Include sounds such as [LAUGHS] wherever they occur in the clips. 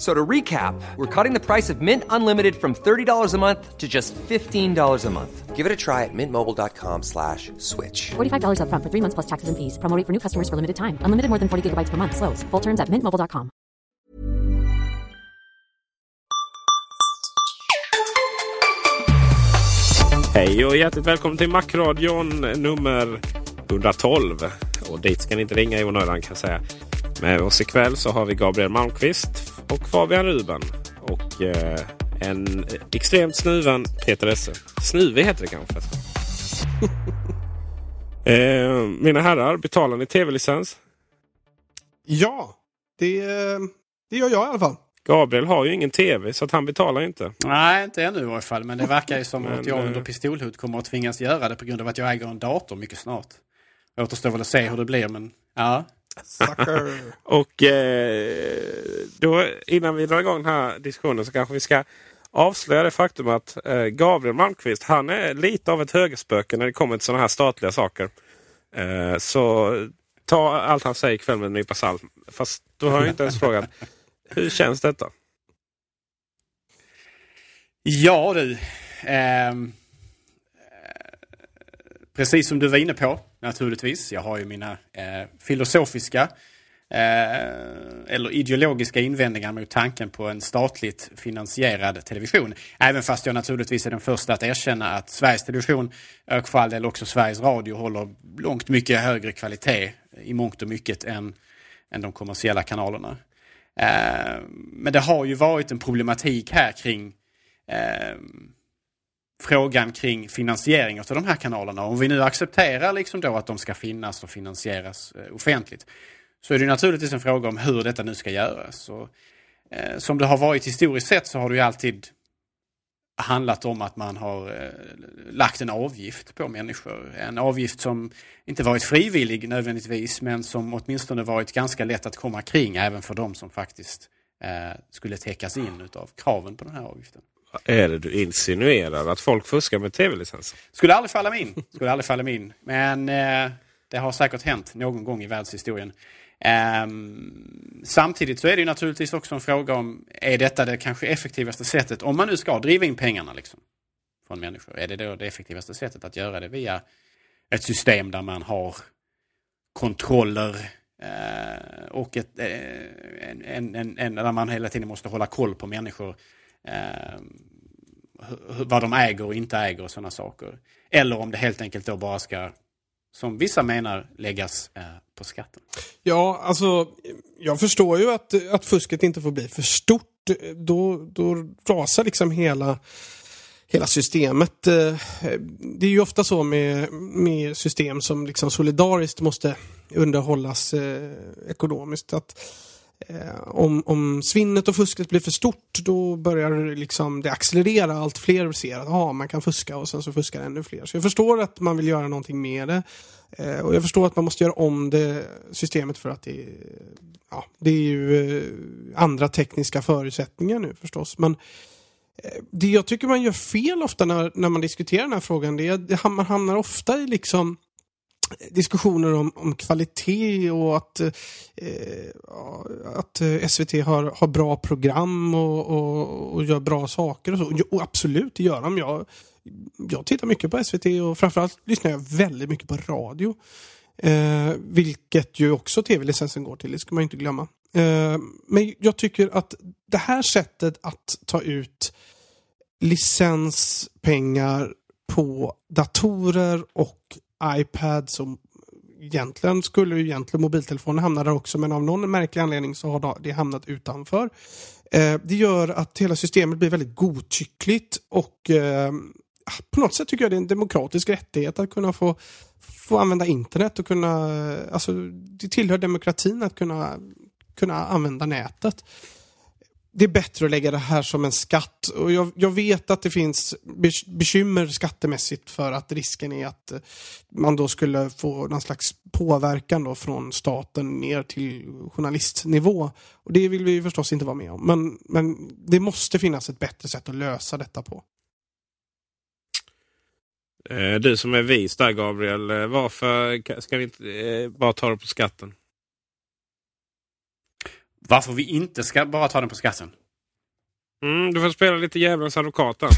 So to recap, we're cutting the price of Mint Unlimited from $30 a month to just $15 a month. Give it a try at mintmobile.com slash switch. $45 upfront for three months plus taxes and fees. Promo rate for new customers for limited time. Unlimited more than 40 gigabytes per month. Slows. Full terms at mintmobile.com. Hej och hjärtligt välkommen till Macradion nummer 112. Och dit ska ni inte ringa i onödan kan jag säga. Med oss ikväll så har vi Gabriel Malmqvist och Fabian Ruben. Och eh, en extremt snuven Peter Esse. Snuvig heter det kanske. [LAUGHS] eh, mina herrar, betalar ni tv-licens? Ja, det, det gör jag i alla fall. Gabriel har ju ingen tv så att han betalar inte. Nej, inte ännu i varje fall. Men det verkar ju som [LAUGHS] Men, att jag eh, under pistolhot kommer att tvingas göra det på grund av att jag äger en dator mycket snart. Det återstår väl att se hur det blir, men ja. [LAUGHS] Och eh, då, innan vi drar igång den här diskussionen så kanske vi ska avslöja det faktum att eh, Gabriel Malmqvist han är lite av ett högerspöke när det kommer till sådana här statliga saker. Eh, så ta allt han säger ikväll med en nypa salt. Fast då har jag inte ens frågat. [LAUGHS] Hur känns detta? Ja du. ehm, eh, precis som du var inne på naturligtvis. Jag har ju mina eh, filosofiska eh, eller ideologiska invändningar mot tanken på en statligt finansierad television. Även fast jag naturligtvis är den första att erkänna att Sveriges Television och för all del också Sveriges Radio håller långt mycket högre kvalitet i mångt och mycket än, än de kommersiella kanalerna. Eh, men det har ju varit en problematik här kring eh, frågan kring finansiering av de här kanalerna. Om vi nu accepterar liksom då att de ska finnas och finansieras eh, offentligt så är det naturligtvis en fråga om hur detta nu ska göras. Och, eh, som det har varit historiskt sett så har det ju alltid handlat om att man har eh, lagt en avgift på människor. En avgift som inte varit frivillig nödvändigtvis men som åtminstone varit ganska lätt att komma kring även för de som faktiskt eh, skulle täckas in utav kraven på den här avgiften. Är det du insinuerar? Att folk fuskar med tv-licenser? Skulle aldrig falla mig in. Skulle aldrig falla mig in. Men eh, det har säkert hänt någon gång i världshistorien. Ehm, samtidigt så är det ju naturligtvis också en fråga om, är detta det kanske effektivaste sättet, om man nu ska driva in pengarna liksom, från människor, är det då det effektivaste sättet att göra det via ett system där man har kontroller eh, och ett, eh, en, en, en, en, där man hela tiden måste hålla koll på människor. Eh, vad de äger och inte äger och sådana saker. Eller om det helt enkelt då bara ska, som vissa menar, läggas eh, på skatten. Ja, alltså jag förstår ju att, att fusket inte får bli för stort. Då, då rasar liksom hela, hela systemet. Eh, det är ju ofta så med, med system som liksom solidariskt måste underhållas eh, ekonomiskt. Att eh, om, om svinnet och fusket blir för stort då börjar liksom det accelerera. Allt fler ser att ah, man kan fuska och sen så fuskar ännu fler. Så jag förstår att man vill göra någonting med det. Eh, och jag förstår att man måste göra om det systemet för att det, ja, det är ju eh, andra tekniska förutsättningar nu förstås. Men eh, det jag tycker man gör fel ofta när, när man diskuterar den här frågan det är att man hamnar ofta i liksom diskussioner om, om kvalitet och att, eh, att eh, SVT har, har bra program och, och, och gör bra saker. Och, så. och absolut, det gör de. Jag, jag tittar mycket på SVT och framförallt lyssnar jag väldigt mycket på radio. Eh, vilket ju också tv-licensen går till, det ska man inte glömma. Eh, men jag tycker att det här sättet att ta ut licenspengar på datorer och iPad som egentligen skulle ju egentligen mobiltelefonen hamna där också men av någon märklig anledning så har det hamnat utanför. Eh, det gör att hela systemet blir väldigt godtyckligt och eh, på något sätt tycker jag det är en demokratisk rättighet att kunna få, få använda internet och kunna, eh, alltså det tillhör demokratin att kunna, kunna använda nätet det är bättre att lägga det här som en skatt. Och jag, jag, vet att det finns bekymmer skattemässigt för att risken är att eh, man då skulle få någon slags påverkan då från staten ner till journalistnivå. Och det vill vi förstås inte vara med om. Men, men det måste finnas ett bättre sätt att lösa detta på. Eh, du som är vis där Gabriel, eh, varför ska vi inte bara ta det på skatten? Varför vi inte ska bara ta den på skatten. Mm, du får spela lite djävulens advokat eh,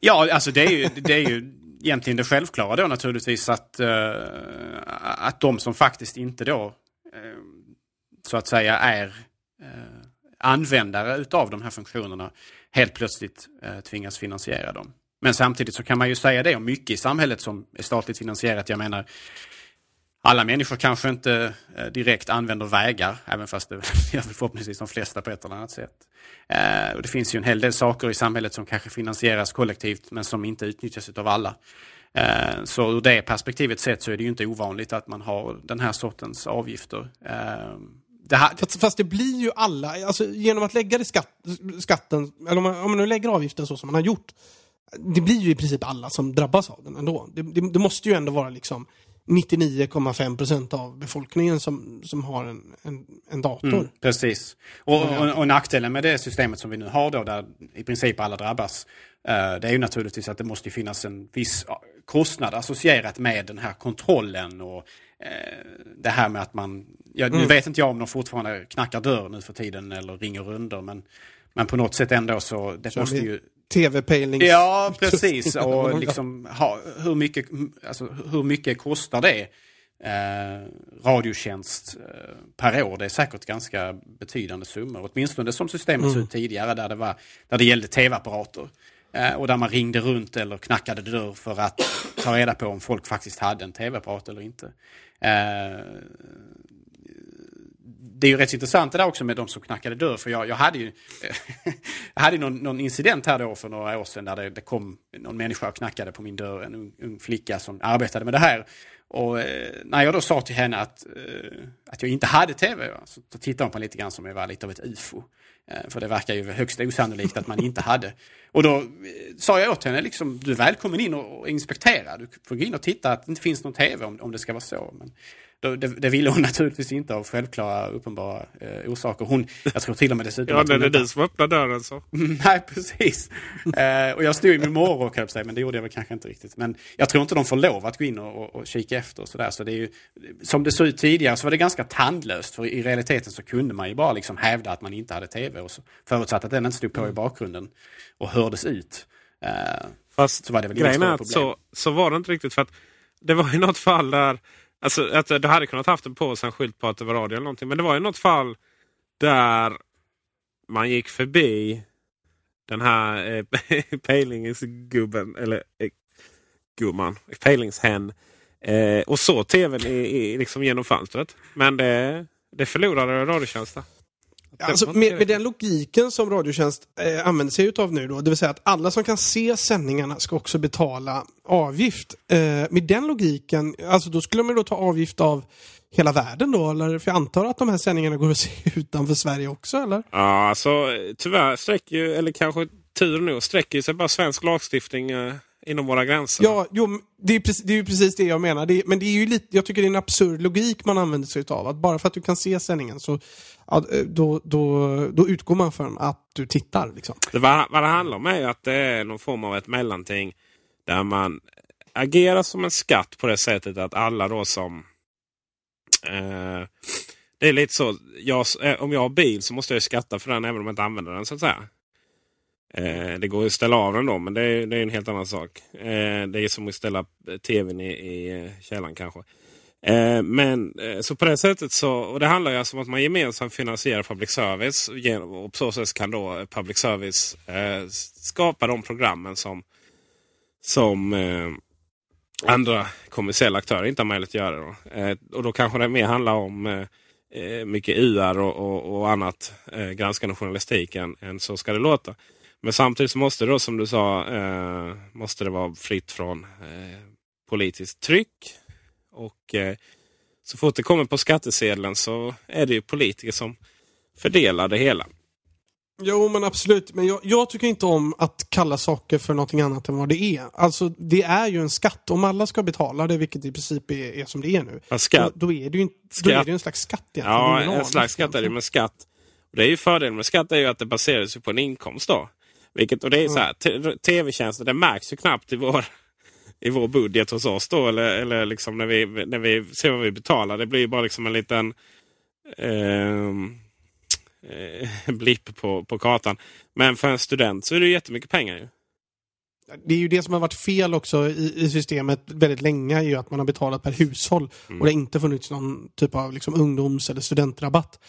Ja, alltså det är ju, det är ju egentligen det självklara då naturligtvis att, uh, att de som faktiskt inte då uh, så att säga är uh, användare utav de här funktionerna helt plötsligt tvingas finansiera dem. Men samtidigt så kan man ju säga det om mycket i samhället som är statligt finansierat. Jag menar, alla människor kanske inte eh, direkt använder vägar, även fast det [LAUGHS] gör förhoppningsvis de flesta på ett eller annat sätt. Eh, och det finns ju en hel del saker i samhället som kanske finansieras kollektivt men som inte utnyttjas av alla. Eh, så ur det perspektivet sett så är det ju inte ovanligt att man har den här sortens avgifter. Det här... fast, fast, det blir ju alla, alltså genom att lägga det skatt, skatten, eller om man, om man nu lägger avgiften så som man har gjort, det blir ju i princip alla som drabbas av den ändå. Det, det, det måste ju ändå vara liksom 99,5 procent av befolkningen som, som har en, en, en dator. Mm, precis. Och, och, och nackdelen med det systemet som vi nu har då, där i princip alla drabbas, uh, det är ju naturligtvis att det måste finnas en viss kostnad associerat med den här kontrollen och uh, det här med att man, ja, nu mm. vet inte jag om de fortfarande knackar dörr nu för tiden eller ringer runder, men, men på något sätt ändå så, det så måste ju tv-pejlings... Ja, precis. [LAUGHS] Och liksom, ha, hur, mycket, alltså, hur mycket kostar det? Eh, radiotjänst eh, per år. Det är säkert ganska betydande summor. Åtminstone som systemet mm. såg ut tidigare där det, var, där det gällde tv-apparater. Eh, och där man ringde runt eller knackade dörr för att ta reda på om folk faktiskt hade en tv-apparat eller inte. Eh, det är ju rätt intressant det där också med de som knackade dörr. För jag, jag hade ju [LAUGHS] jag hade någon, någon, incident här då för några år sedan där det, det kom någon människa och knackade på min dörr. En ung, ung flicka som arbetade med det här. Och eh, när jag då sa till henne att, eh, att jag inte hade tv, så tittade hon på lite grann som om jag var lite av ett ufo. Eh, för det verkar ju högst osannolikt att man inte hade. Och då sa jag åt henne, liksom, du är välkommen in och, och inspektera. Du får gå in och titta att det inte finns någon tv om, om det ska vara så. Men, det, det ville hon [LAUGHS] naturligtvis inte av självklara uppenbara eh, orsaker. Hon, jag tror till och med dessutom Ja, det är du som öppnade dörren så. [LAUGHS] Nej, precis. eh, och jag stod i min morgonrock, men det gjorde jag väl kanske inte riktigt. Men jag tror inte de får lov att gå in och, och, och kika efter och sådär. Så det är ju, som det såg ut tidigare så var det ganska tandlöst. För i realiteten så kunde man ju bara liksom hävda att man inte hade tv. Och så, förutsatt att den inte stod på mm. i bakgrunden och hördes ut. Eh, Fast så var det väl grejen är att så, så var det inte riktigt. för att Det var ju något fall där Alltså, att du hade kunnat haft en på sig en skylt på att det var radio eller någonting. Men det var ju något fall där man gick förbi den här eh, [LAUGHS] pejlingsgubben, eller eh, gumman, pejlingshen. Eh, och såg tvn i, i, liksom genom fönstret. Men det, det förlorade Radiotjänsten. Alltså, med, med, den logiken som Radiotjänst eh, använder sig utav nu då, det vill säga att alla som kan se sändningarna ska också betala avgift. Eh, med den logiken, alltså då skulle man då ta avgift av hela världen då? Eller? För jag antar att de här sändningarna går att se [LAUGHS] utanför Sverige också, eller? Ja, alltså tyvärr sträcker ju, eller kanske tur nog, sträcker sig bara svensk lagstiftning eh, inom våra gränser. Ja, jo, det är, precis, det är ju precis det jag menar. Det är, men det är ju lite, jag tycker det är en absurd logik man använder sig av. Att bara för att du kan se sändningen så ja, då, då, då utgår man från att du tittar. Liksom. Det, vad, vad det handlar om är att det är någon form av ett mellanting där man agera som en skatt på det sättet att alla då som... Eh, det är lite så. Jag, eh, om jag har bil så måste jag skatta för den även om jag inte använder den så att säga. Eh, det går att ställa av den då men det är, det är en helt annan sak. Eh, det är som att ställa tvn i, i eh, källaren kanske. Eh, men eh, så på det sättet så, och det handlar ju alltså om att man gemensamt finansierar public service. Och på så sätt kan då public service eh, skapa de programmen som, som eh, andra kommersiella aktörer inte har möjlighet att göra. Då. Eh, och då kanske det mer handlar om eh, eh mycket UR och, och, och annat eh, granskande journalistik än, än, så ska det låta. Men samtidigt så måste det då som du sa måste det vara fritt från politiskt tryck. Och eh, så fort det kommer på skattesedeln så är det ju politiker som fördelar det hela. Jo men absolut, men jag, jag, tycker inte om att kalla saker för någonting annat än vad det är. Alltså det är ju en skatt. Om alla ska betala det, vilket i princip är, är som det är nu, ja, skatt, då, då, är det ju då är det en slags skatt egentligen. Ja, en slags skatt är det, men skatt. Det är ju fördelen med skatt är ju att det baseras på en inkomst då. Vilket, och det är så här, tv-tjänster, det märks ju knappt i vår [LAUGHS] i vår budget hos oss då. Eller, eller liksom när, vi, när vi ser vad vi betalar. Det blir bara liksom en liten ehm, eh, [LAUGHS] blipp på, på kartan. Men för en student så är det jättemycket pengar. Ju. Det är ju det som har varit fel också i, i systemet väldigt länge. Är ju att man har betalat per hushåll. Mm. Och det har inte funnits någon typ av liksom ungdoms eller studentrabatt.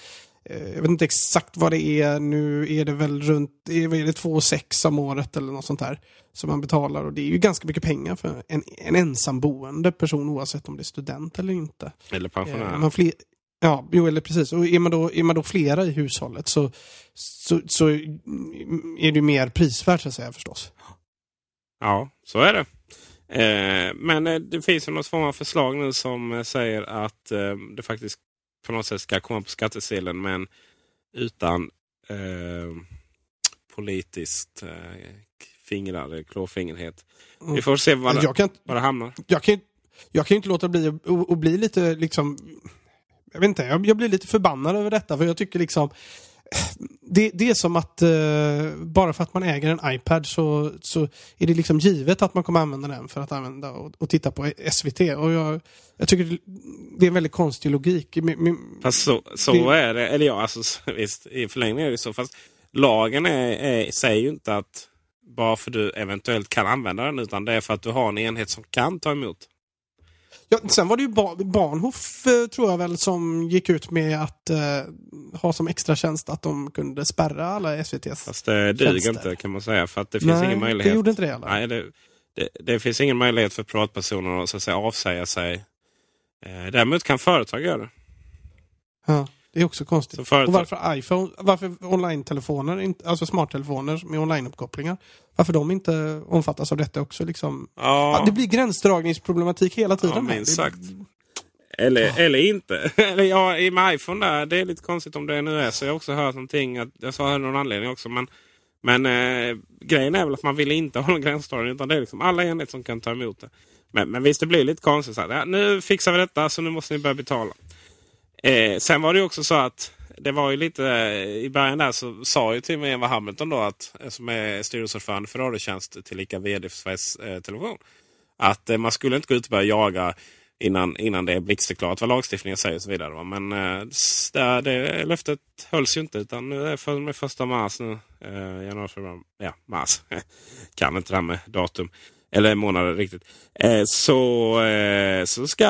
Eh, jag vet inte exakt vad det är. Nu är det väl runt är det 2 6 om året eller något sånt där. Som man betalar och det är ju ganska mycket pengar för en, en ensamboende person oavsett om det är student eller inte. Eller pensionär. Eh, man fler, ja, jo, eller precis. Och är man då, är man då flera i hushållet så, så, så är det ju mer prisvärt så att säga förstås. Ja, så är det. Eh, men eh, det finns ju något form av förslag nu som säger att eh, det faktiskt på något sätt ska komma på skattesedeln men utan eh, politiskt eh, fingrar, klåfingrighet. Mm. Vi får se var, det, kan, var det hamnar. Jag kan, jag kan inte låta bli att bli lite liksom jag vet inte, jag, jag, blir lite förbannad över detta för jag tycker liksom det, det är som att uh, bara för att man äger en iPad så, så är det liksom givet att man kommer använda den för att använda och, och titta på SVT. Och jag, jag tycker det är en väldigt konstig logik. Fast så, så det, är det. Eller ja, alltså, visst, i förlängningen är det så. Fast lagen är, är, säger ju inte att bara för du eventuellt kan använda den utan det är för att du har en enhet som kan ta emot. Ja, sen var det ju Bahnhof, eh, tror jag väl, som gick ut med att eh, ha som extra tjänst att de kunde spärra alla SVTs Fast det duger inte kan man säga. För att det finns Nej, ingen möjlighet. det gjorde inte det heller. Nej, det, det, det, finns ingen möjlighet för privatpersoner att, så att säga, avsäga sig. Eh, däremot kan företag göra det. Ja. Det är också konstigt. Företag... Och varför iPhone, varför online-telefoner, alltså smarttelefoner med online-uppkopplingar, varför de inte omfattas av detta också? Liksom. Ja. ja det blir gränsdragningsproblematik hela tiden. Ja, minst sagt. Eller, ja. eller inte. [LAUGHS] eller ja, med iPhone där, det är lite konstigt om det nu är så. Jag har också hört någonting, att, jag sa någon anledning också. Men, men eh, grejen är väl att man vill inte [LAUGHS] ha någon gränsdragning utan det är liksom alla enheter som kan ta emot det. Men, men visst, det blir lite konstigt. Så här, ja, nu fixar vi detta så nu måste ni börja betala. Eh, sen var det också så att det var ju lite i början där så sa ju till och med Eva Hamilton då att som är styrelseordförande för Radiotjänst tillika vd för Sveriges eh, Television. Att eh, man skulle inte gå ut och börja jaga innan, innan det är blixtklart vad lagstiftningen säger och så vidare. Va? Men eh, det, det löftet hölls ju inte utan nu är det med första mars nu. Eh, januari, februari, ja mars. [LAUGHS] kan inte det här med datum. Eller månader riktigt. Eh, så, eh, så ska,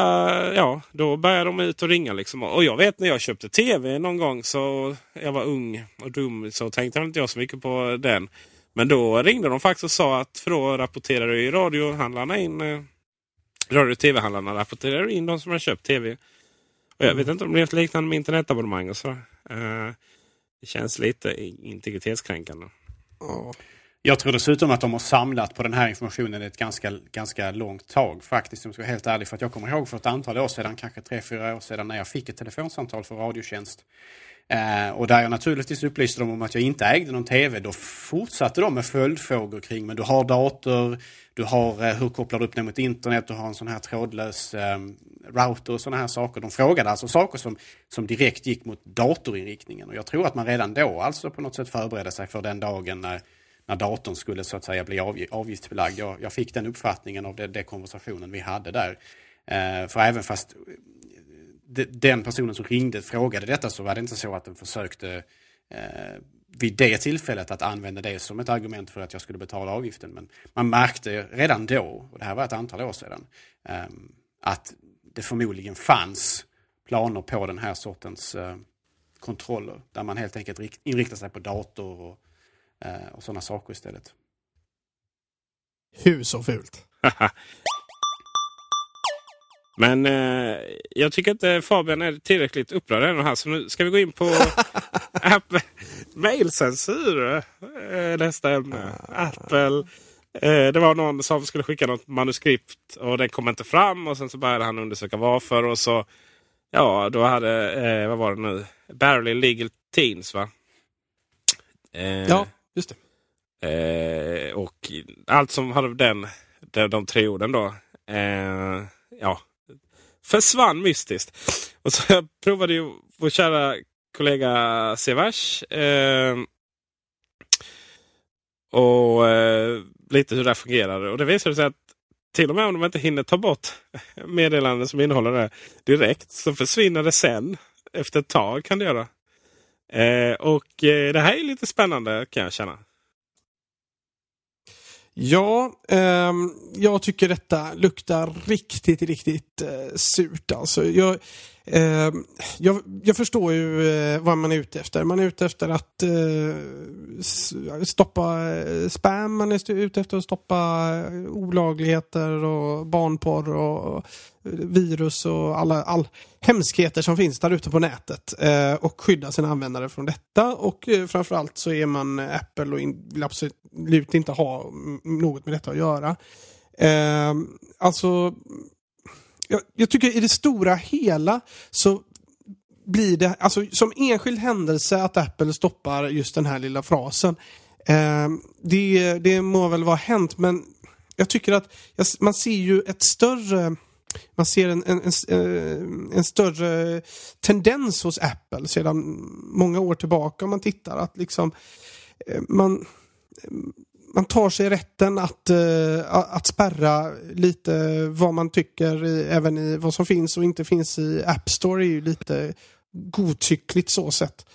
ja, då börjar de ut och ringa liksom. Och jag vet när jag köpte tv någon gång så jag var ung och dum så tänkte inte jag så mycket på den. Men då ringde de faktiskt och sa att för då rapporterade ju radiohandlarna in eh, Radio och tv-handlarna rapporterar in de som har köpt tv. Och jag vet inte om det är liknande med internetabonnemang och så. Eh, det känns lite integritetskränkande. Oh. Jag tror dessutom att de har samlat på den här informationen ett ganska, ganska långt tag faktiskt. Om jag ska vara helt ärlig. För att jag kommer ihåg för ett antal år sedan, kanske tre, fyra år sedan, när jag fick ett telefonsamtal från Radiotjänst. Eh, och där jag naturligtvis upplyste dem om att jag inte ägde någon TV. Då fortsatte de med följdfrågor kring, men du har dator, du har, eh, hur kopplar du upp den mot internet, du har en sån här trådlös eh, router och sådana här saker. De frågade alltså saker som, som direkt gick mot datorinriktningen. Och jag tror att man redan då alltså på något sätt förberedde sig för den dagen när när datorn skulle så att säga bli avgiftsbelagd. Jag, jag fick den uppfattningen av den konversationen vi hade där. Eh, för även fast eh, den personen som ringde frågade detta så var det inte så att den försökte eh, vid det tillfället att använda det som ett argument för att jag skulle betala avgiften. Men man märkte redan då, och det här var ett antal år sedan, eh, att det förmodligen fanns planer på den här sortens eh, kontroller. Där man helt enkelt inriktar sig på dator och, och sådana saker istället. Hur så fult? [LAUGHS] Men eh, jag tycker inte Fabian är tillräckligt upprörd ännu här. Så nu ska vi gå in på [LAUGHS] Apple. Mailcensur. Eh, nästa ämne. Apple. Eh, det var någon som skulle skicka något manuskript och den kom inte fram. Och sen så började han undersöka varför. Och så Ja, då hade, eh, vad var det nu? Barely Legal Teens va? Eh, ja, just det. Eh, och allt som hade den, de, de tre orden då. Eh, ja, försvann mystiskt. Och så [LAUGHS] jag provade ju vår kära kollega Severs. Eh, och eh, lite hur det fungerade. Och det visade sig att till och med om de inte hinner ta bort [LAUGHS] meddelanden som innehåller det direkt så försvinner det sen. Efter ett tag kan det göra. Eh, och eh, det här är lite spännande kan jag känna. Ja, eh, jag tycker detta luktar riktigt, riktigt eh, surt. Alltså, jag, eh, jag, jag, förstår ju eh, vad man är ute efter. Man är ute efter att eh, stoppa eh, spam, man är ute efter att stoppa eh, olagligheter och barnporr och eh, virus och alla all hemskheter som finns där ute på nätet och skydda sina användare från detta. Och eh, framförallt så är man Apple och in, vill absolut inte ha något med detta att göra. Alltså, jag, jag, tycker i det stora hela så blir det, alltså som enskild händelse att Apple stoppar just den här lilla frasen. Eh, det, det må väl vara hänt men jag tycker att man ser ju ett större man ser en, en, en, eh, en, större tendens hos Apple sedan många år tillbaka om man tittar. Att liksom eh, man, man tar sig rätten att, uh, att spärra lite vad man tycker i, även i vad som finns och inte finns i App Store är ju lite godtyckligt så sett.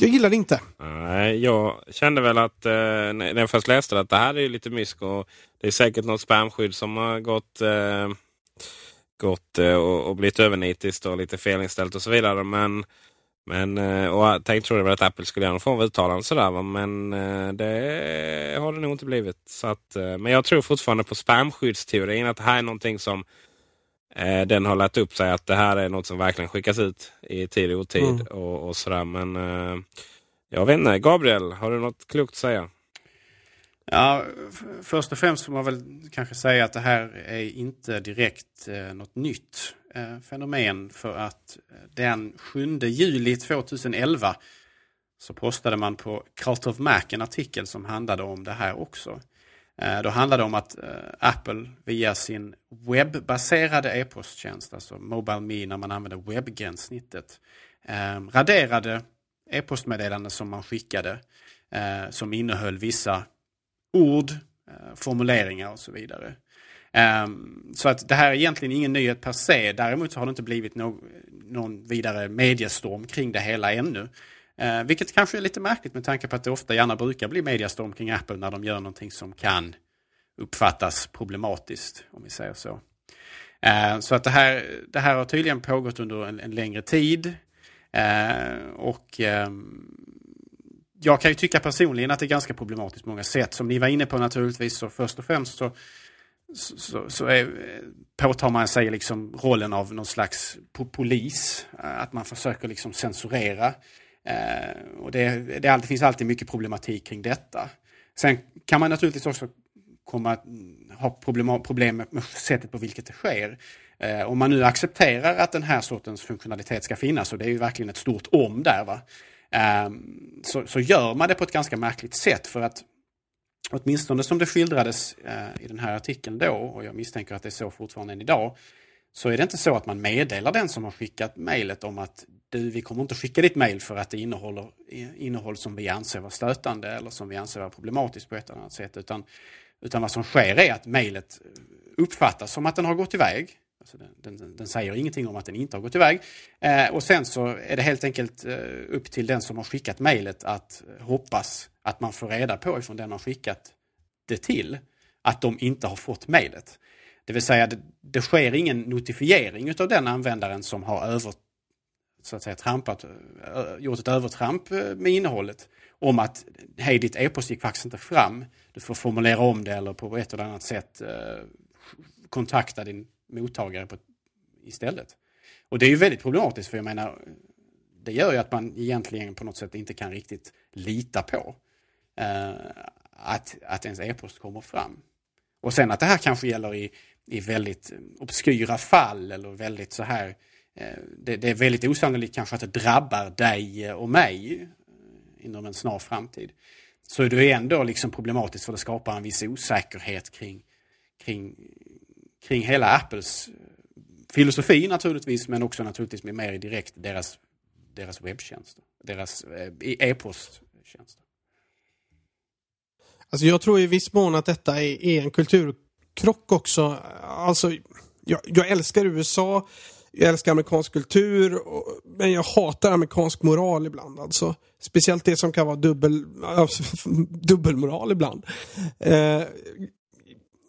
Jag gillar det inte. Nej, jag kände väl att eh, när jag först läste det, att det här är lite mysk och det är säkert något spamskydd som har gått eh, gått eh, och, och blivit övernitiskt och lite felinställt och så vidare. Men, men eh, och jag tänkte trodde väl att Apple skulle göra någon form av uttalande sådär. Men eh, det har det nog inte blivit. Så att, men jag tror fortfarande på spamskyddsteorin. Att det här är någonting som den har lärt upp sig. Att det här är något som verkligen skickas ut i tid och otid. Mm. Och, och sådär. Men jag vet inte. Gabriel, har du något klokt att säga? Ja, först och främst får man väl kanske säga att det här är inte direkt eh, något nytt eh, fenomen för att eh, den 7 juli 2011 så postade man på Cult of Mac en artikel som handlade om det här också. Eh, då handlade det om att eh, Apple via sin webbaserade e-posttjänst, alltså Mobile Me när man använder webbgränssnittet, eh, raderade e-postmeddelanden som man skickade eh, som innehöll vissa ord, formuleringar och så vidare. Um, så att det här är egentligen ingen nyhet per se. Däremot så har det inte blivit no någon vidare mediestorm kring det hela ännu. Uh, vilket kanske är lite märkligt med tanke på att det ofta gärna brukar bli mediestorm kring Apple när de gör någonting som kan uppfattas problematiskt, om vi säger så. Uh, så att det här, det här har tydligen pågått under en, en längre tid. Uh, och um, jag kan ju tycka personligen att det är ganska problematiskt på många sätt. Som ni var inne på naturligtvis så först och främst så, så, så är, påtar man sig liksom rollen av någon slags polis. Eh, att man försöker liksom censurera. Eh, och det, det, finns alltid mycket problematik kring detta. Sen kan man naturligtvis också komma ha problem, problem med sättet på vilket det sker. Eh, om man nu accepterar att den här sortens funktionalitet ska finnas, och det är ju verkligen ett stort om där, va? Eh, så, så gör man det på ett ganska märkligt sätt för att åtminstone som det skildrades eh, i den här artikeln då, och jag misstänker att det är så fortfarande än idag, så är det inte så att man meddelar den som har skickat mejlet om att du, vi kommer inte skicka ditt mejl för att det innehåller innehåll som vi anser vara stötande eller som vi anser vara problematiskt på ett eller annat sätt. Utan, utan vad som sker är att mejlet uppfattas som att den har gått iväg. Alltså den, den, den, säger ingenting om att den inte har gått iväg. Eh, och sen så är det helt enkelt eh, upp till den som har skickat mejlet att hoppas att man får reda på ifrån den man skickat det till att de inte har fått mejlet. Det vill säga det, det sker ingen notifiering av den användaren som har över, så att säga, trampat, gjort ett övertramp eh, med innehållet om att hej ditt e-post gick faktiskt inte fram. Du får formulera om det eller på ett eller annat sätt eh, kontakta din mottagare på, istället. Och det är ju väldigt problematiskt för jag menar det gör ju att man egentligen på något sätt inte kan riktigt lita på eh, att, att ens e-post kommer fram. Och sen att det här kanske gäller i, i väldigt obskyra fall eller väldigt så här eh, det, det, är väldigt osannolikt kanske att det drabbar dig och mig eh, inom en snar framtid. Så är det ändå liksom problematiskt för det skapar en viss osäkerhet kring, kring, kring hela Apples eh, filosofi naturligtvis men också naturligtvis med mer direkt deras, deras webbtjänster, deras eh, e-, e-posttjänster. Alltså jag tror i viss mån att detta är, är en kulturkrock också. Alltså, jag, jag älskar USA, jag älskar amerikansk kultur, och, men jag hatar amerikansk moral ibland. Alltså. Speciellt det som kan vara dubbel, alltså, [LAUGHS] dubbelmoral ibland. Eh,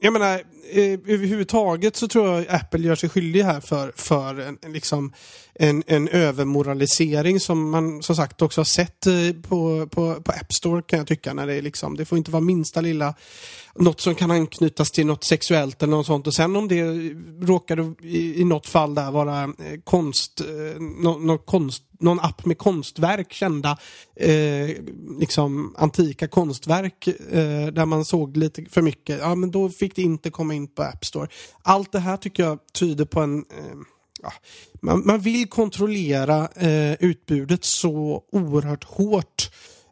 jag menar, eh, överhuvudtaget så tror jag Apple gör sig skyldig här för, för en, liksom, en, en övermoralisering som man som sagt också har sett eh, på, på, på App Store kan jag tycka. När det, är liksom, det får inte vara minsta lilla något som kan anknytas till något sexuellt eller något sånt. Och sen om det råkar i, i något fall där vara eh, konst, eh, no, konst, någon app med konstverk, kända eh, liksom antika konstverk eh, där man såg lite för mycket, ja men då fick det inte komma in på App Store. Allt det här tycker jag tyder på en eh, ja, man, man, vill kontrollera eh, utbudet så oerhört hårt.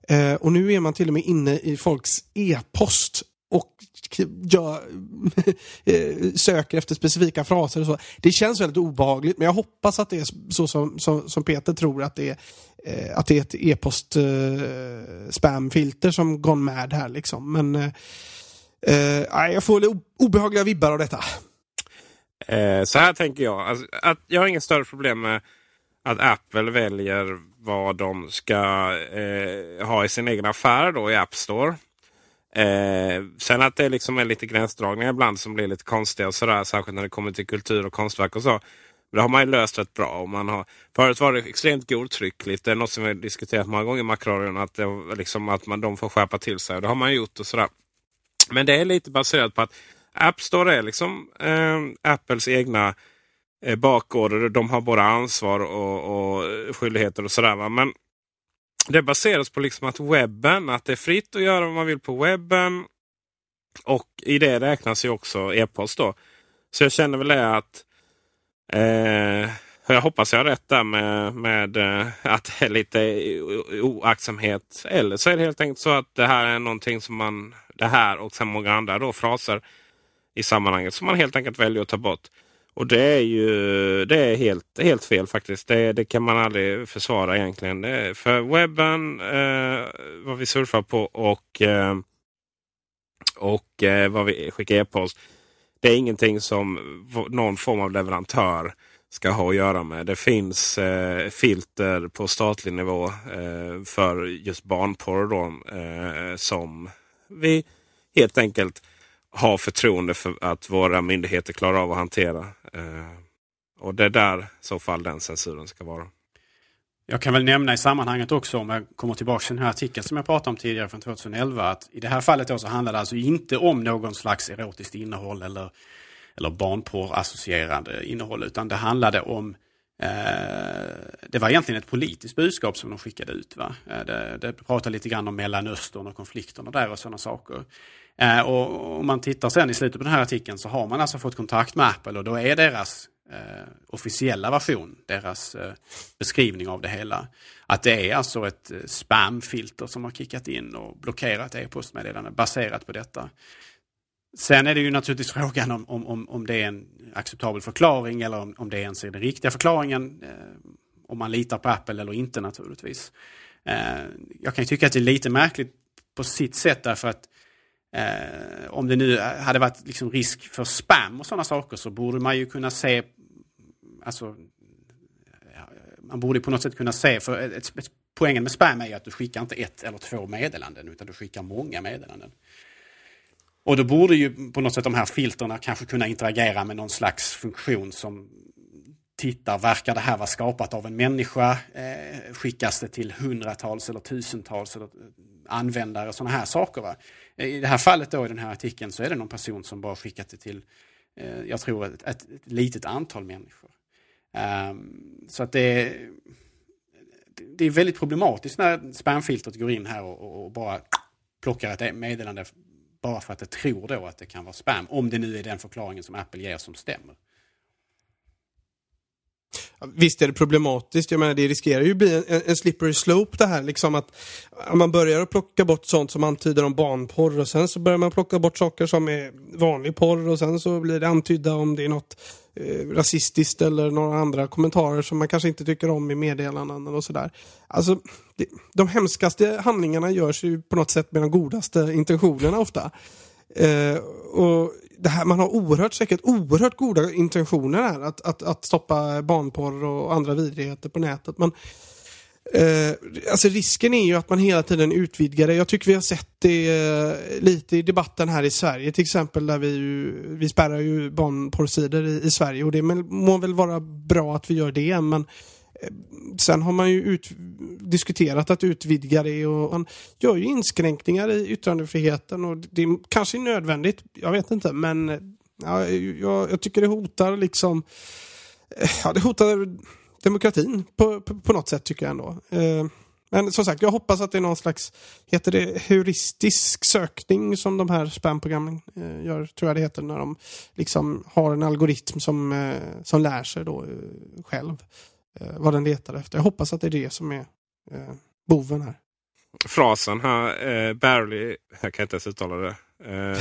Eh, och nu är man till och med inne i folks e-post och gör, [LAUGHS] eh, söker efter specifika fraser och så. Det känns väldigt obehagligt men jag hoppas att det är så som, som, som Peter tror att det är eh, att det är ett e-post eh, spamfilter som gone mad här liksom. Men eh, eh, jag får obehagliga vibbar av detta. Eh, så här tänker jag. Alltså, att jag har inget större problem med att Apple väljer vad de ska eh, ha i sin egen affär då i App Store. Eh, sen att det liksom är lite gränsdragningar ibland som blir lite konstiga. Och sådär, särskilt när det kommer till kultur och konstverk och så. Det har man ju löst rätt bra. Och man har, förut var det extremt godtryckligt. Det är något som vi har diskuterat många gånger i Macradion. Att, liksom, att man, de får skärpa till sig. Och det har man gjort. och sådär. Men det är lite baserat på att App Store är liksom eh, Apples egna eh, bakgårdar. De har både ansvar och, och skyldigheter och sådär. Men det baseras på liksom att webben, att det är fritt att göra vad man vill på webben. Och i det räknas ju också e-post då. Så jag känner väl det att eh, jag hoppas jag har rätt där med, med eh, att det är lite oaktsamhet. Eller så är det helt enkelt så att det här är någonting som man, det här och sen många andra då fraser i sammanhanget som man helt enkelt väljer att ta bort. Och det är ju det är helt, helt fel faktiskt. Det, det kan man aldrig försvara egentligen. Det för webben, eh, vad vi surfar på och, eh, och eh, vad vi skickar e-post. Det är ingenting som någon form av leverantör ska ha att göra med. Det finns eh, filter på statlig nivå eh, för just barnporr då, eh, som vi helt enkelt har förtroende för att våra myndigheter klarar av att hantera. Eh, och det är där i så fall den censuren ska vara. Jag kan väl nämna i sammanhanget också, om jag kommer tillbaka till den här artikeln som jag pratade om tidigare från 2011, att i det här fallet då så handlar det alltså inte om någon slags erotiskt innehåll eller, eller barnporr-associerande innehåll, utan det handlade om eh, det var egentligen ett politiskt budskap som de skickade ut. Va? Eh, det, det pratade lite grann om Mellanöstern och konflikterna där och sådana saker. Eh, och om man tittar sen i slutet på den här artikeln så har man alltså fått kontakt med Apple och då är deras eh, officiella version, deras eh, beskrivning av det hela, att det är alltså ett eh, spamfilter som har kickat in och blockerat e-postmeddelanden baserat på detta. sen är det ju naturligtvis [LAUGHS] frågan om, om, om, om det är en acceptabel förklaring eller om, om det ens är den riktiga förklaringen. Eh, om man litar på Apple eller inte naturligtvis. Eh, jag kan tycka att det är lite märkligt på sitt sätt därför att eh, om det nu hade varit liksom risk för spam och sådana saker så borde man ju kunna se alltså, man borde på något sätt kunna se, för ett, ett, poängen med spam är ju att du skickar inte ett eller två meddelanden utan du skickar många meddelanden. Och då borde ju på något sätt de här filterna kanske kunna interagera med någon slags funktion som tittar, verkar det här vara skapat av en människa? Eh, skickas det till hundratals eller tusentals eller eh, användare? Sådana här saker. Va? I det här fallet då i den här artikeln så är det någon person som bara skickat det till, eh, jag tror ett, ett, ett litet antal människor. Um, så att det, det är väldigt problematiskt när spamfiltret går in här och, och, bara plockar ett meddelande bara för att det tror då att det kan vara spam. Om det nu är den förklaringen som Apple ger som stämmer. Visst är det problematiskt, jag menar det riskerar ju bli en, en slippery slope det här liksom att man börjar att plocka bort sånt som antyder om barnporr och sen så börjar man plocka bort saker som är vanlig porr och sen så blir det antydda om det är något eh, rasistiskt eller några andra kommentarer som man kanske inte tycker om i meddelanden och sådär. Alltså, det, de hemskaste handlingarna görs ju på något sätt med de godaste intentionerna ofta. Eh, och det här, man har oerhört, säkert oerhört goda intentioner här att, att, att stoppa barnporr och andra vidrigheter på nätet. Men eh, alltså risken är ju att man hela tiden utvidgar det. Jag tycker vi har sett det eh, lite i debatten här i Sverige till exempel där vi, ju, vi spärrar ju barnporrsidor i, i Sverige och det må väl vara bra att vi gör det men Sen har man ju ut, diskuterat att utvidga det och man gör ju inskränkningar i yttrandefriheten och det är kanske är nödvändigt, jag vet inte, men ja, jag, jag tycker det hotar liksom eh, ja, det hotar demokratin på, på, på, något sätt tycker jag ändå. Eh, men som sagt, jag hoppas att det är någon slags, heter det heuristisk sökning som de här spamprogrammen eh, gör, tror jag det heter, när de liksom har en algoritm som, eh, som lär sig då eh, själv vad den letar efter. Jag hoppas att det är det som är eh, boven här. Frasen här, eh, barely, jag kan inte ens uttala det. Eh.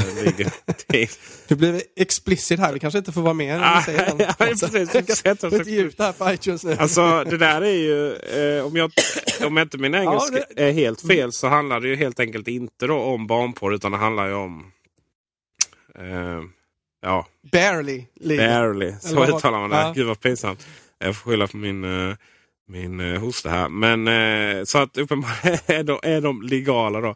[LAUGHS] Du blev explicit här, vi kanske inte får vara med när du säger den. [LAUGHS] ja, precis. Ett ljud [LAUGHS] här på iTunes nu. Alltså det där är ju, eh, om, jag, om inte min engelska ja, det... är helt fel så handlar det ju helt enkelt inte då om barnporr utan det handlar ju om eh, Ja. Barely. Barely, så uttalar man det. Ja. Gud vad pinsamt. Jag får skylla på min, eh, min eh, hosta här. Men eh, så att uppenbarligen [LAUGHS] är de, är de legala då.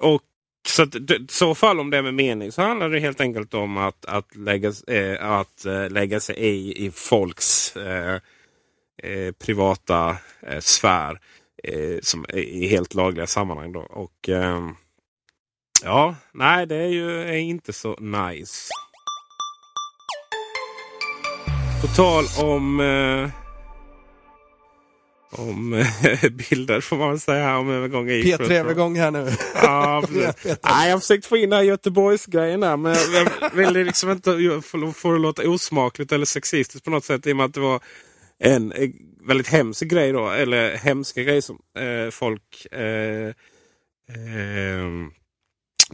Och så att, så fall om det är med mening så handlar det helt enkelt om att, att, lägga, eh, att lägga sig i, i folks eh, privata sfär. som i helt lagliga sammanhang. Då. Och ehm, Ja, nej det är ju är inte så nice. På tal om... Eh, om eh, [LAUGHS] bilder får man säga. Om övergång P3-övergång här nu. Ja, [LAUGHS] Nej, jag har försökt få in den här Göteborgsgrejen där. Men jag vill liksom inte få, det låta osmakligt eller sexistiskt på något sätt. I och med att det var en eh, väldigt hemsk grej då. Eller hemska grejer som eh, folk eh, eh,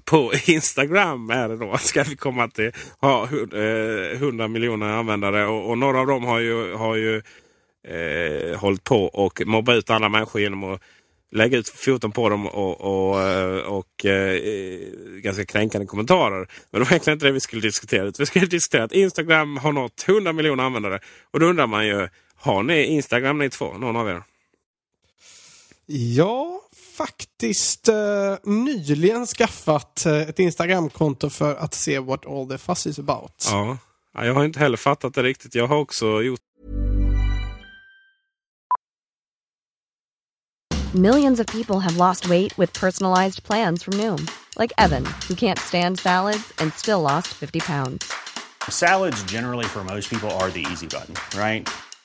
på Instagram är det då. [LAUGHS] Ska vi komma till ha 100 eh, miljoner användare och, och, några av dem har ju, har ju eh, hållit på och mobba ut andra människor genom att lägga ut foton på dem och, och, och, och eh, ganska kränkande kommentarer. Men det var egentligen inte det vi skulle diskutera. Vi skulle diskutera att Instagram har nått 100 miljoner användare. Och då undrar man ju, har ni Instagram ni två? Någon av er? Ja, faktiskt eh, nyligen skaffat eh, ett Instagramkonto för att se what all the fuss is about. Ja. jag har inte heller fattat det riktigt. Jag har också gjort Millions of people have lost weight with personalized plans from Noom. Like Evan, who can't stand salads and still lost 50 pounds. Salads generally for most people are the easy button, right?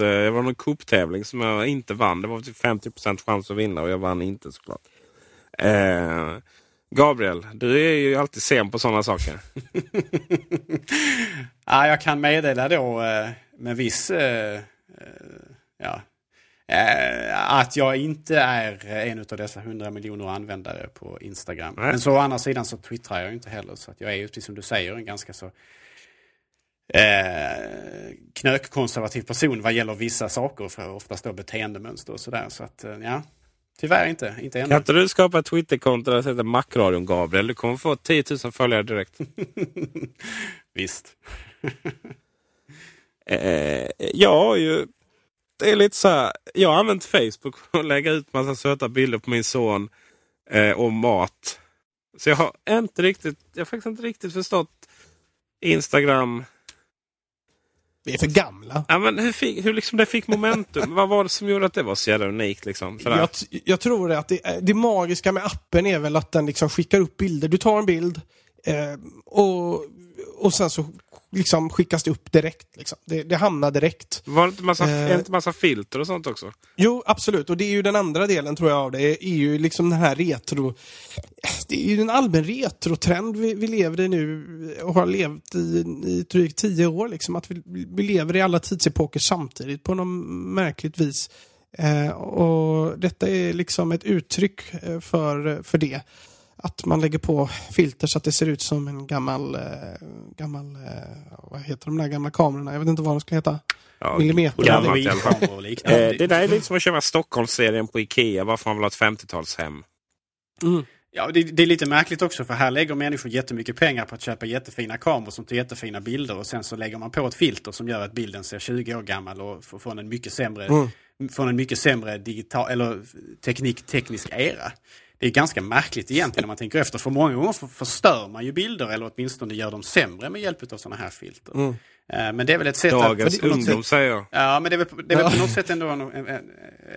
Eh, Det var någon Coop-tävling som jag inte vann. Det var typ 50% chans att vinna och jag vann inte såklart. Eh, Gabriel, du är ju alltid sen på sådana saker. [LAUGHS] Ja, jag kan meddela då eh, med viss... eh, ja, att jag inte är en av dessa 100 miljoner användare på Instagram. Nej. Men så å andra sidan så twittrar jag inte heller. Så att jag är ju, precis som du säger, en ganska så eh, knökkonservativ person vad gäller vissa saker. För oftast då beteendemönster och sådär. Så att, eh, ja, tyvärr inte. Inte ännu. Kan inte du skapa ett Twitterkonto där det heter Macradion Gabriel? Du kommer få 10 000 följare direkt. [LAUGHS] Visst. [LAUGHS] Eh, jag har ju... Det är lite så här. Jag har använt Facebook för att lägga ut massa söta bilder på min son eh, och mat. Så jag har inte riktigt, jag har faktiskt inte riktigt förstått Instagram. Vi är för gamla. Ja, men hur fick, hur liksom det fick momentum? Vad var det som gjorde att det var så jävla unikt? Liksom? Jag, jag tror att det, det magiska med appen är väl att den liksom skickar upp bilder. Du tar en bild eh, och, och sen så liksom skickas det upp direkt. Liksom. Det, det hamnar direkt. Var det inte massa, Eh. inte massa filter och sånt också? Jo, absolut. Och det är ju den andra delen tror jag av det. är ju liksom den här retro... Det är ju en allmän retrotrend vi, vi lever i nu och har levt i, i drygt tio år. Liksom. Att vi, vi lever i alla tidsepoker samtidigt på något märkligt vis. Eh, och detta är liksom ett uttryck eh, för, för det. Att man lägger på filter så att det ser ut som en gammal, eh, gammal eh, vad heter de där gamla kamerorna? Jag vet inte vad de skulle heta. Ja, Millimeter. gammalt i alla fall. Eh, det där är lite som att köpa Stockholmsserien på Ikea. Varför man vill ha ett 50-talshem. Ja, det, det är lite märkligt också för här lägger människor jättemycket pengar på att köpa jättefina kameror som tar jättefina bilder och sen så lägger man på ett filter som gör att bilden ser 20 år gammal och får- från en mycket sämre, Mm. från en mycket sämre digital, eller teknik, teknisk era. Det är ganska märkligt egentligen när man tänker efter. För många gånger för- förstör man ju bilder eller åtminstone gör dem sämre med hjälp av sådana här filter. Mm. Eh, Men det är väl ett sätt Dagens att... på något ungdom sätt- säger jag. Ja, men det är väl, det är väl på något sätt ändå en, en,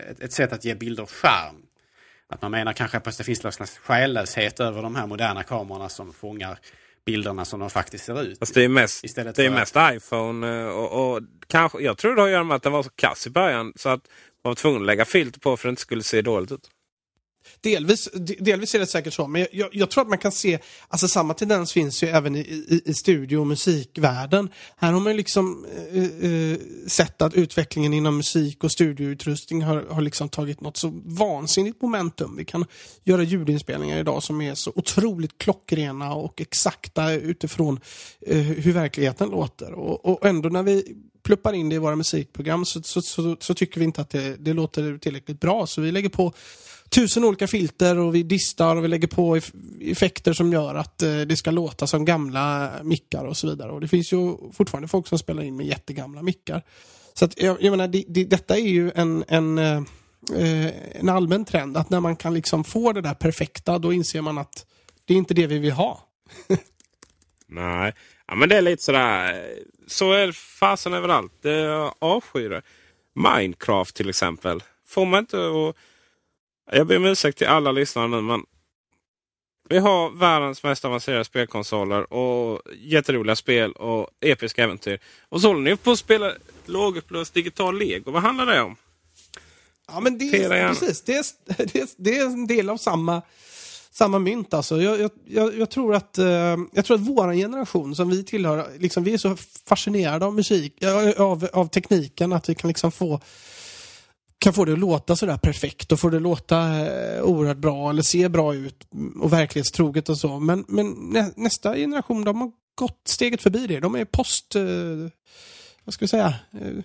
ett, ett sätt att ge bilder charm. Att man menar kanske att det finns någon slags själlöshet över de här moderna kamerorna som fångar bilderna som de faktiskt ser ut. Fast det är mest, Istället det är för mest iPhone. eh, Och, och kanske, jag tror det har att göra med att den var så kass i början. Så att man var tvungen att lägga filter på för att det inte skulle se dåligt ut. Delvis, delvis är det säkert så, men jag, jag tror att man kan se, alltså samma tendens finns ju även i, i, i studio och musikvärlden. Här har man ju liksom eh, eh, sett att utvecklingen inom musik och studioutrustning har, har liksom tagit något så vansinnigt momentum. Vi kan göra ljudinspelningar idag som är så otroligt klockrena och exakta utifrån eh, hur verkligheten låter. Och, och ändå när vi pluppar in det i våra musikprogram så, så, så, så tycker vi inte att det, det låter tillräckligt bra. Så vi lägger på tusen olika filter och vi distar och vi lägger på effekter som gör att eh, det ska låta som gamla mickar och så vidare. Och det finns ju fortfarande folk som spelar in med jättegamla mickar. Så att, jag, jag menar, det, det, detta är ju en, en, eh, eh en allmän trend. Att när man kan liksom få det där perfekta, då inser man att det är inte det vi vill ha. [LAUGHS] Nej, ja, men det är lite sådär. Så är fasen överallt. Det jag avskyr det. Minecraft till exempel. Får man inte att... Jag ber om ursäkt till alla lyssnare nu men. Vi har världens mest avancerade spelkonsoler och jätteroliga spel och episka äventyr. Och så håller ni på att spela lågupplöst digital lego. Vad handlar det om? Ja, men det, är, precis, det, är, [LAUGHS] det, är, det är en del av samma, samma mynt. Alltså. Jag, jag, jag, tror att, eh, jag tror att vår generation som vi tillhör, liksom, vi är så fascinerade av musik, av, av tekniken att vi kan liksom få kan få det att låta sådär perfekt och få det att låta eh, oerhört bra eller se bra ut och verklighetstroget och så. Men, men nä, nästa generation, de har gått steget förbi det. De är post... Eh, vad ska vi säga? Eh,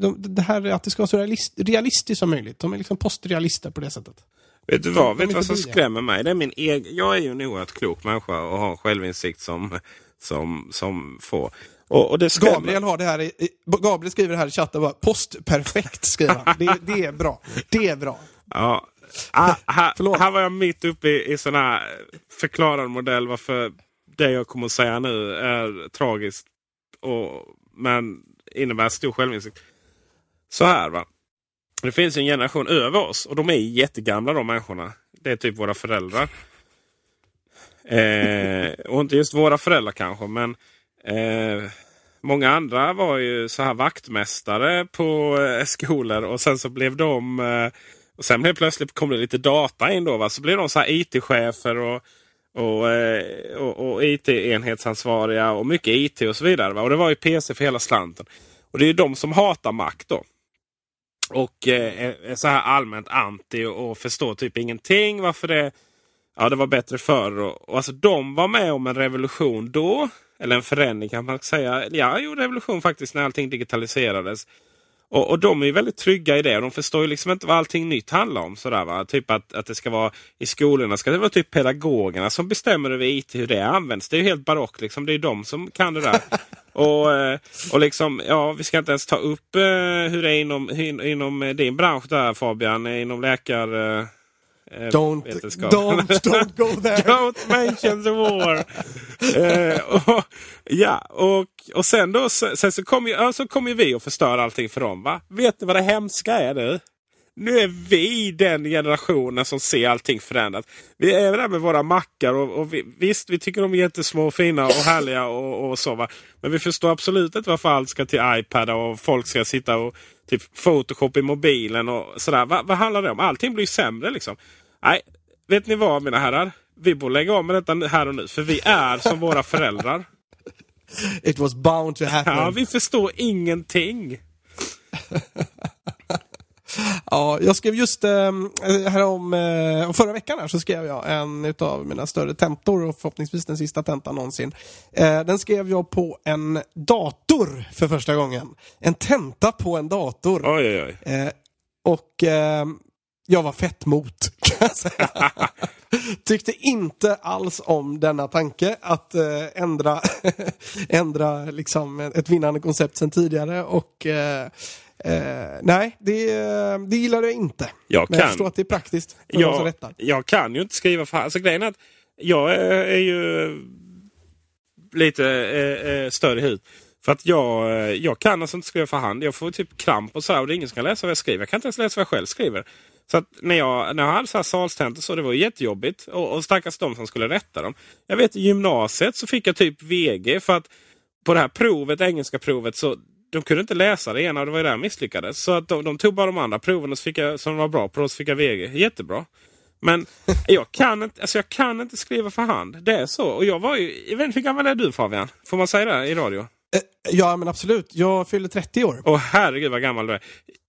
de, det här att det ska vara så realist, realistiskt som möjligt. De är liksom postrealister på det sättet. Vet du vad, De- de vet är vad som skrämmer mig? Det är min egen, jag är ju en oerhört klok människa och har självinsikt som, som, som få. Och, och Gabriel har det här i, Gabriel skriver det här i chatten bara postperfekt skriver han. Det, det är bra. Det är bra. Ja. Ah, här, här var jag mitt uppe i, i sån här förklarad modell varför det jag kommer att säga nu är tragiskt. Och, men innebär stor självinsikt. Så här va. Det finns en generation över oss och de är jättegamla de människorna. Det är typ våra föräldrar. Eh, och inte just våra föräldrar kanske men eh, Många andra var ju så här vaktmästare på eh, skolor och sen så blev de eh, och sen helt plötsligt kom det lite data in då. Va? Så blev de så här IT-chefer och, och, eh, och, och IT-enhetsansvariga och mycket IT och så vidare. Va? Och det var ju PC för hela slanten. Och det är ju de som hatar makt då. Och eh, är- är så här allmänt anti och, och förstår typ ingenting varför det, ja, det var bättre förr. Och, och alltså de var med om en revolution då. Eller en förändring kan man säga. Ja, jo, revolution faktiskt när allting digitaliserades. Och, och de är ju väldigt trygga i det. De förstår ju liksom inte vad allting nytt handlar om. Sådär, va? Typ att, att det ska vara i skolorna ska det vara typ pedagogerna som bestämmer över IT, hur det används. Det är ju helt barockt. Liksom. Det är de som kan det där. [LAUGHS] och, eh, och liksom, ja, vi ska inte ens ta upp eh, hur det är inom, in, inom eh, din bransch där Fabian. Inom läkar... Eh, Don't, don't, don't go [LAUGHS] there. Don't mention the war. eh, och, ja, och, och sen då sen så kommer ju, så kommer ju vi att förstöra allting för dem. Va? Vet ni vad det hemska är nu? Nu är vi den generationen som ser allting förändras. Vi är där med våra mackar och, och vi, visst, vi tycker de är jättesmå och fina och härliga och, och så. Va? Men vi förstår absolut inte varför allt ska till iPad och folk ska sitta och typ Photoshop i mobilen och sådär. Va, vad handlar det om? Allting blir sämre liksom. Nej, vet ni vad mina herrar? Vi borde lägga om med detta här och nu. För vi är som våra föräldrar. It was bound to happen. Ja, vi förstår ingenting. [LAUGHS] Ja, jag skrev just eh, härom, eh, förra veckan här så skrev jag en av mina större tentor och förhoppningsvis den sista tentan någonsin. Eh, den skrev jag på en dator för första gången. En tenta på en dator. Oj, oj, oj. Och jag var fett mot, [LAUGHS] kan jag säga. Tyckte inte alls om denna tanke att ändra, [LAUGHS] ändra liksom ett vinnande koncept sedan tidigare. Och eh, nej, det, det gillade jag inte. Jag Men jag kan. förstår att det är praktiskt för de som Jag, rättar. jag kan ju inte skriva för Alltså grejen är att jag är, är ju lite eh, eh, större huvudet. För att jag, eh, jag kan alltså inte skriva för hand. Jag får typ kramp och sådär. Och det är ingen som kan läsa vad jag skriver. Jag kan inte ens läsa vad jag själv skriver. Så att när jag, när jag hade så här salstentor så det var jättejobbigt. Och, och stackars de som skulle rätta dem. Jag vet i gymnasiet så fick jag typ VG för att på det här provet, engelska provet, så de kunde inte läsa det ena och det var ju där jag misslyckades. Så att de, de tog bara de andra proven och så fick jag, som var bra på, och så fick jag VG. Jättebra. Men [LAUGHS] jag kan, inte, alltså jag kan inte skriva för hand. Det är så. Och jag var ju, jag vet inte, hur gammal är du Fabian? Får man säga det i radio? Eh, Ja, men absolut. Jag fyller 30 år. Åh herregud vad gammal du är.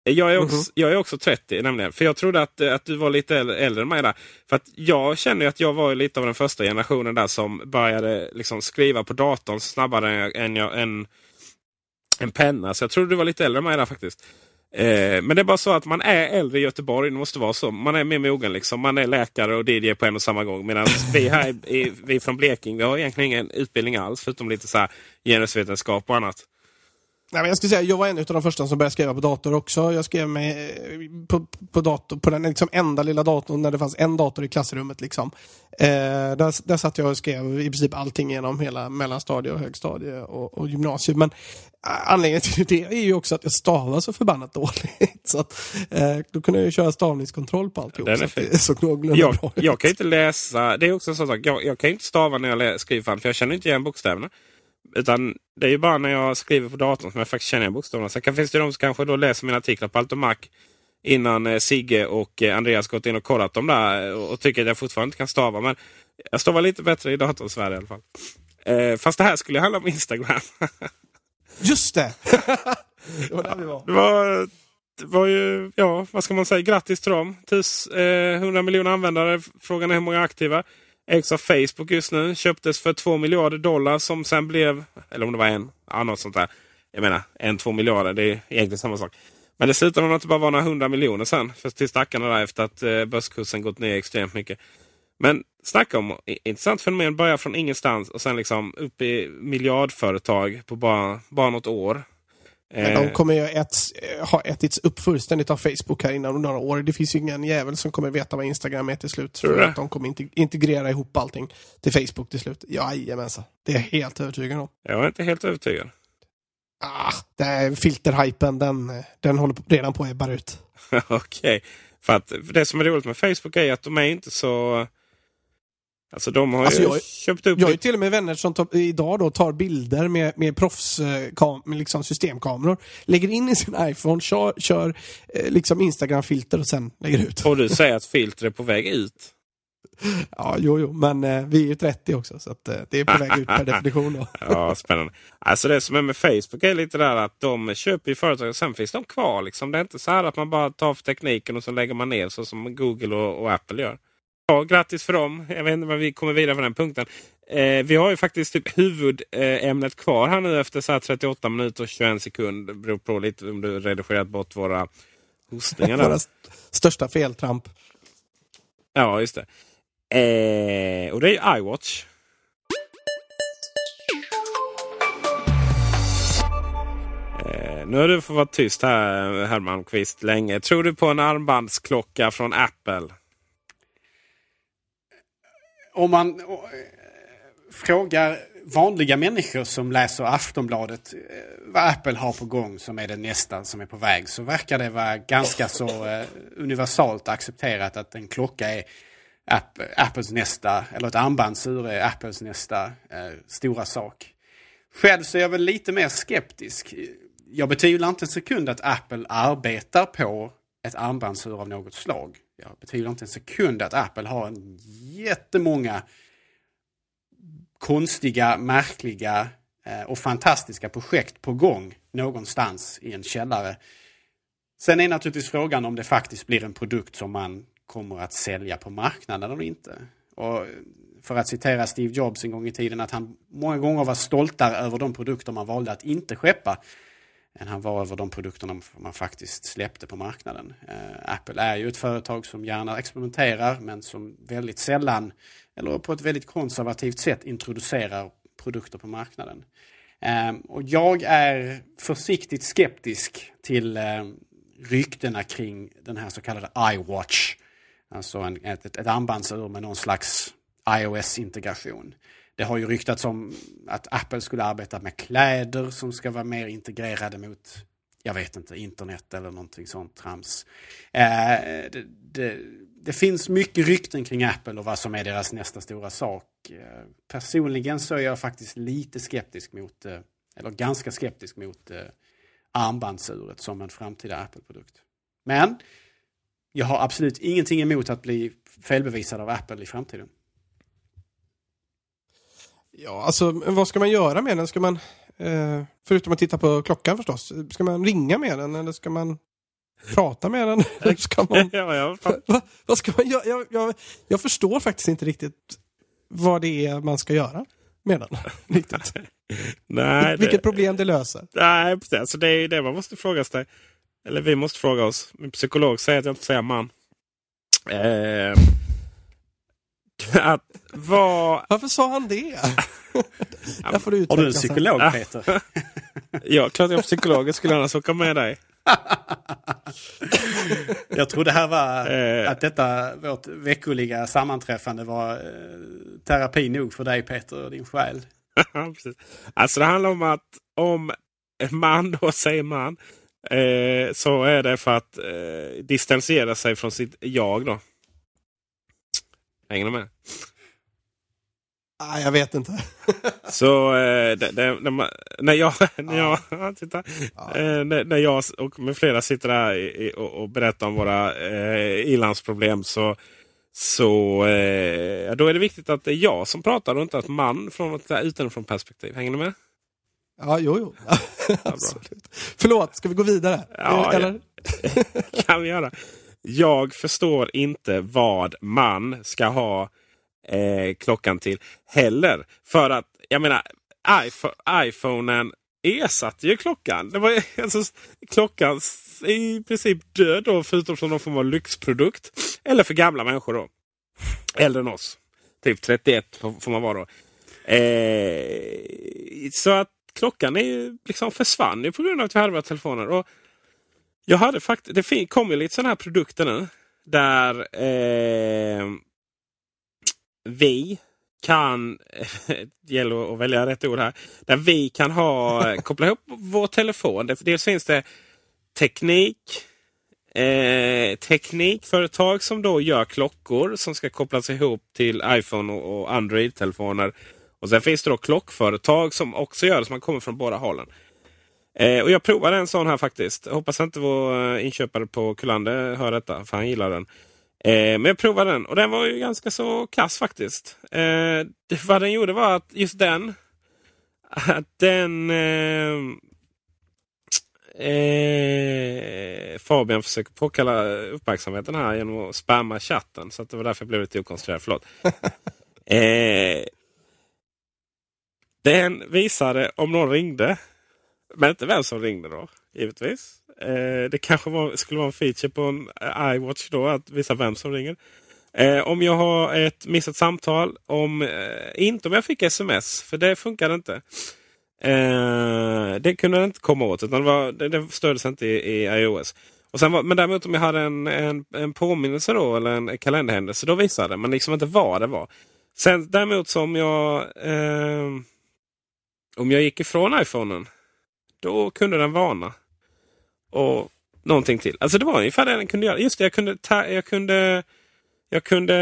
Jag är, också, Mhm. jag är också 30 nämligen. För jag trodde att, att du var lite äldre, än mig där. För att jag känner att jag var lite av den första generationen där som började liksom skriva på datorn snabbare än, jag, än en penna. Så jag trodde du var lite äldre än mig där faktiskt. Eh, men det är bara så att man är äldre i Göteborg. Det måste vara så. Man är mer mogen liksom. Man är läkare och DJ på en och samma gång. Medan [LAUGHS] vi här i, vi från Blekinge vi har egentligen ingen utbildning alls. Förutom lite så här genusvetenskap och annat. Nej, men jag skulle säga, jag var en av de första som började skriva på dator också. Jag skrev med, eh, på, på, dator, på den liksom enda lilla datorn när det fanns en dator i klassrummet. Liksom. Eh, där, där satt jag och skrev i princip allting genom hela mellanstadie och högstadie och, och gymnasiet. Men eh, anledningen till det är ju också att jag stavar så förbannat dåligt. [LAUGHS] Så att, eh, då kunde jag ju köra stavningskontroll på alltihop. Den så är att fin. någorlunda jag, jag kan inte läsa. Det är också sån sak. Jag, jag kan inte stava när jag skriver för jag känner inte igen bokstäverna. Utan det är ju bara när jag skriver på datorn som jag faktiskt känner bokstäverna. Sen finns det de som kanske då läser mina artiklar på Altomac innan eh, Sigge och eh, Andreas gått in och kollat dem där och, och tycker att jag fortfarande inte kan stava. Men jag stavar lite bättre i datorsverige i alla fall. Eh, fast det här skulle handla om Instagram. [LAUGHS] Just det! det var där vi var. Det var, det var ju, ja vad ska man säga, grattis till dem. Tus, eh, 100 miljoner användare. Frågan är hur många aktiva. Ägs av Facebook just nu. Köptes för 2 miljarder dollar som sen blev, eller om det var en, ja, något sånt där. Jag menar, en, två miljarder, det är egentligen samma sak. Men det slutade med att det bara var några hundra miljoner sen. För till stackarna där efter att eh, börskursen gått ner extremt mycket. Men snacka om intressant fenomen. Börja från ingenstans och sen liksom upp i miljardföretag på bara, bara något år. Men Eh, de kommer ju äts, ha ätits upp fullständigt av Facebook här inom några år. Det finns ju ingen jävel som kommer veta vad Instagram är till slut. Tror För att de kommer inte integrera ihop allting till Facebook till slut. Jajamensan. Det är jag helt övertygad om. Jag är inte helt övertygad. Ah, det är filterhypen, den, den håller redan på att ebba ut. [LAUGHS] Okej. För att för det som är roligt med Facebook är att de är inte så... Alltså de har Alltså, ju jag- köpt upp... Jag har ju till och med vänner som tar, idag då tar bilder med, med proffs eh, med liksom systemkameror. Lägger in i sin iPhone, kör, kör eh, liksom Instagram-filter och sen lägger ut. Och du säger att filter är på väg ut. [LAUGHS] Ja, jo, jo, men eh, vi är ju 30 också så att, eh, det är på väg ut per [LAUGHS] definition. Då. Ja, spännande. Alltså det som är med Facebook är lite där att de köper ju företag och sen finns de kvar. Liksom. Det är inte så här att man bara tar för tekniken och så lägger man ner så som Google och, och Apple gör. Ja, grattis för dem. Jag vet inte vad vi kommer vidare på den punkten. Eh, vi har ju faktiskt typ huvudämnet kvar här nu efter så här 38 minuter och 21 sekunder. Det beror på lite om du redigerat bort våra hostningar. [LAUGHS] Våra st- största feltramp. Ja, just det. Eh, och det är ju iWatch. Eh, nu har du fått vara tyst här Herman Kvist länge. Tror du på en armbandsklocka från Apple? Om man eh, frågar vanliga människor som läser Aftonbladet eh, vad Apple har på gång som är det nästa som är på väg så verkar det vara ganska så eh, universalt accepterat att en klocka är App, Apples nästa, eller ett armbandsur är Apples nästa eh, stora sak. Själv så är jag väl lite mer skeptisk. Jag betvivlar inte en sekund att Apple arbetar på ett armbandsur av något slag. Jag betvivlar inte en sekund att Apple har en jättemånga konstiga, märkliga eh, och fantastiska projekt på gång någonstans i en källare. Sen är naturligtvis frågan om det faktiskt blir en produkt som man kommer att sälja på marknaden eller inte. Och för att citera Steve Jobs en gång i tiden att han många gånger var stoltare över de produkter man valde att inte skeppa än han var över de produkterna man faktiskt släppte på marknaden. Eh, Apple är ju ett företag som gärna experimenterar men som väldigt sällan eller på ett väldigt konservativt sätt introducerar produkter på marknaden. Eh, och jag är försiktigt skeptisk till eh, ryktena kring den här så kallade iWatch. Alltså en, ett, ett armbandsur med någon slags iOS-integration. Det har ju ryktats om att Apple skulle arbeta med kläder som ska vara mer integrerade mot, jag vet inte, internet eller någonting sånt trams. Eh, det, det, det finns mycket rykten kring Apple och vad som är deras nästa stora sak. Eh, personligen så är jag faktiskt lite skeptisk mot, eh, eller ganska skeptisk mot eh, armbandsuret som en framtida Apple-produkt. Men jag har absolut ingenting emot att bli felbevisad av Apple i framtiden. Ja, alltså vad ska man göra med den? Ska man, eh, förutom att titta på klockan förstås, ska man ringa med den eller ska man prata med den? [LAUGHS] Eller ska man, [LAUGHS] ja, ja, Va, vad ska man göra? Jag, jag, jag förstår faktiskt inte riktigt vad det är man ska göra med den. [LAUGHS] Riktigt. Nej, Vilket det, problem det löser. nej, precis. Alltså, det är ju det man måste fråga sig. Eller vi måste fråga oss. Min psykolog säger att jag inte säga man. Eh, att vad... Varför sa han det? [LAUGHS] Där får du Har du en utveckla sen. psykolog Peter? [LAUGHS] Ja, klart jag är psykolog. Jag skulle annars åka med dig. [LAUGHS] Jag trodde här var Eh. att detta vårt veckoliga sammanträffande var eh, terapi nog för dig Peter och din själ. Alltså det handlar om att om man då säger man eh, så är det för att eh, distansera sig från sitt jag. då. Hänger ni med? Ah, jag vet inte. [LAUGHS] Så eh, det, det, när, man, när jag, [LAUGHS] när, jag [LAUGHS] titta, eh, när, när jag och med flera sitter där i, och, och berättar om våra eh, ilandsproblem så, så eh, då är det viktigt att det är jag som pratar och inte att man från ett utifrån perspektiv. Hänger ni med? Ja, jo, jo. Absolut. Förlåt, ska vi gå vidare? Ja, Eller? kan vi göra. Jag förstår inte vad man ska ha eh, klockan till heller. För att, jag menar, iPhone, iPhonen ersatte ju klockan. Det var [LAUGHS] alltså, klockan i princip död då, förutom som någon form av lyxprodukt. Eller för gamla människor då. Äldre än oss. Typ 31 får får man vara då. Eh, så att klockan är ju liksom försvann ju på grund av att vi hade våra telefoner. Och jag hade faktiskt, det kom ju lite sådana här produkter nu. Där eh, vi kan, det [LAUGHS] gäller att välja rätt ord här. Där vi kan ha, [LAUGHS] koppla ihop vår telefon. Det- Dels finns det teknik. Eh, teknikföretag som då gör klockor som ska kopplas ihop till iPhone och, och Android-telefoner. Och sen finns det då klockföretag som också gör det, så man kommer från båda hållen. Eh, och jag provade en sån här faktiskt. Jag hoppas inte vår eh, inköpare på Kullander hör detta, för han gillar den. Eh, men jag provade den och den var ju ganska så kass faktiskt. Eh, vad den gjorde var att just den, att den eh, Eh, Fabian försöker påkalla uppmärksamheten här genom att spamma chatten. Så att det var därför jag blev lite okoncentrerad. Förlåt. [LAUGHS] den visade om någon ringde. Men inte vem som ringde då. Givetvis. Eh, det kanske var, skulle vara en feature på en eh, iWatch då. Att visa vem som ringer. Eh, om jag har ett missat samtal. Om, eh, inte om jag fick sms. För det funkade inte. Eh, det kunde jag inte komma åt. Utan det, var, det, det stöddes inte i, i iOS. Och sen var, men däremot om jag hade en, en, en påminnelse då, eller en kalenderhändelse. Då visade det. Men liksom inte vad det var. Sen däremot som jag... Eh, om jag gick ifrån iPhonen. Då kunde den varna. Och någonting till. Alltså det var ungefär det den kunde göra. Just det, jag kunde, ta, jag kunde, jag kunde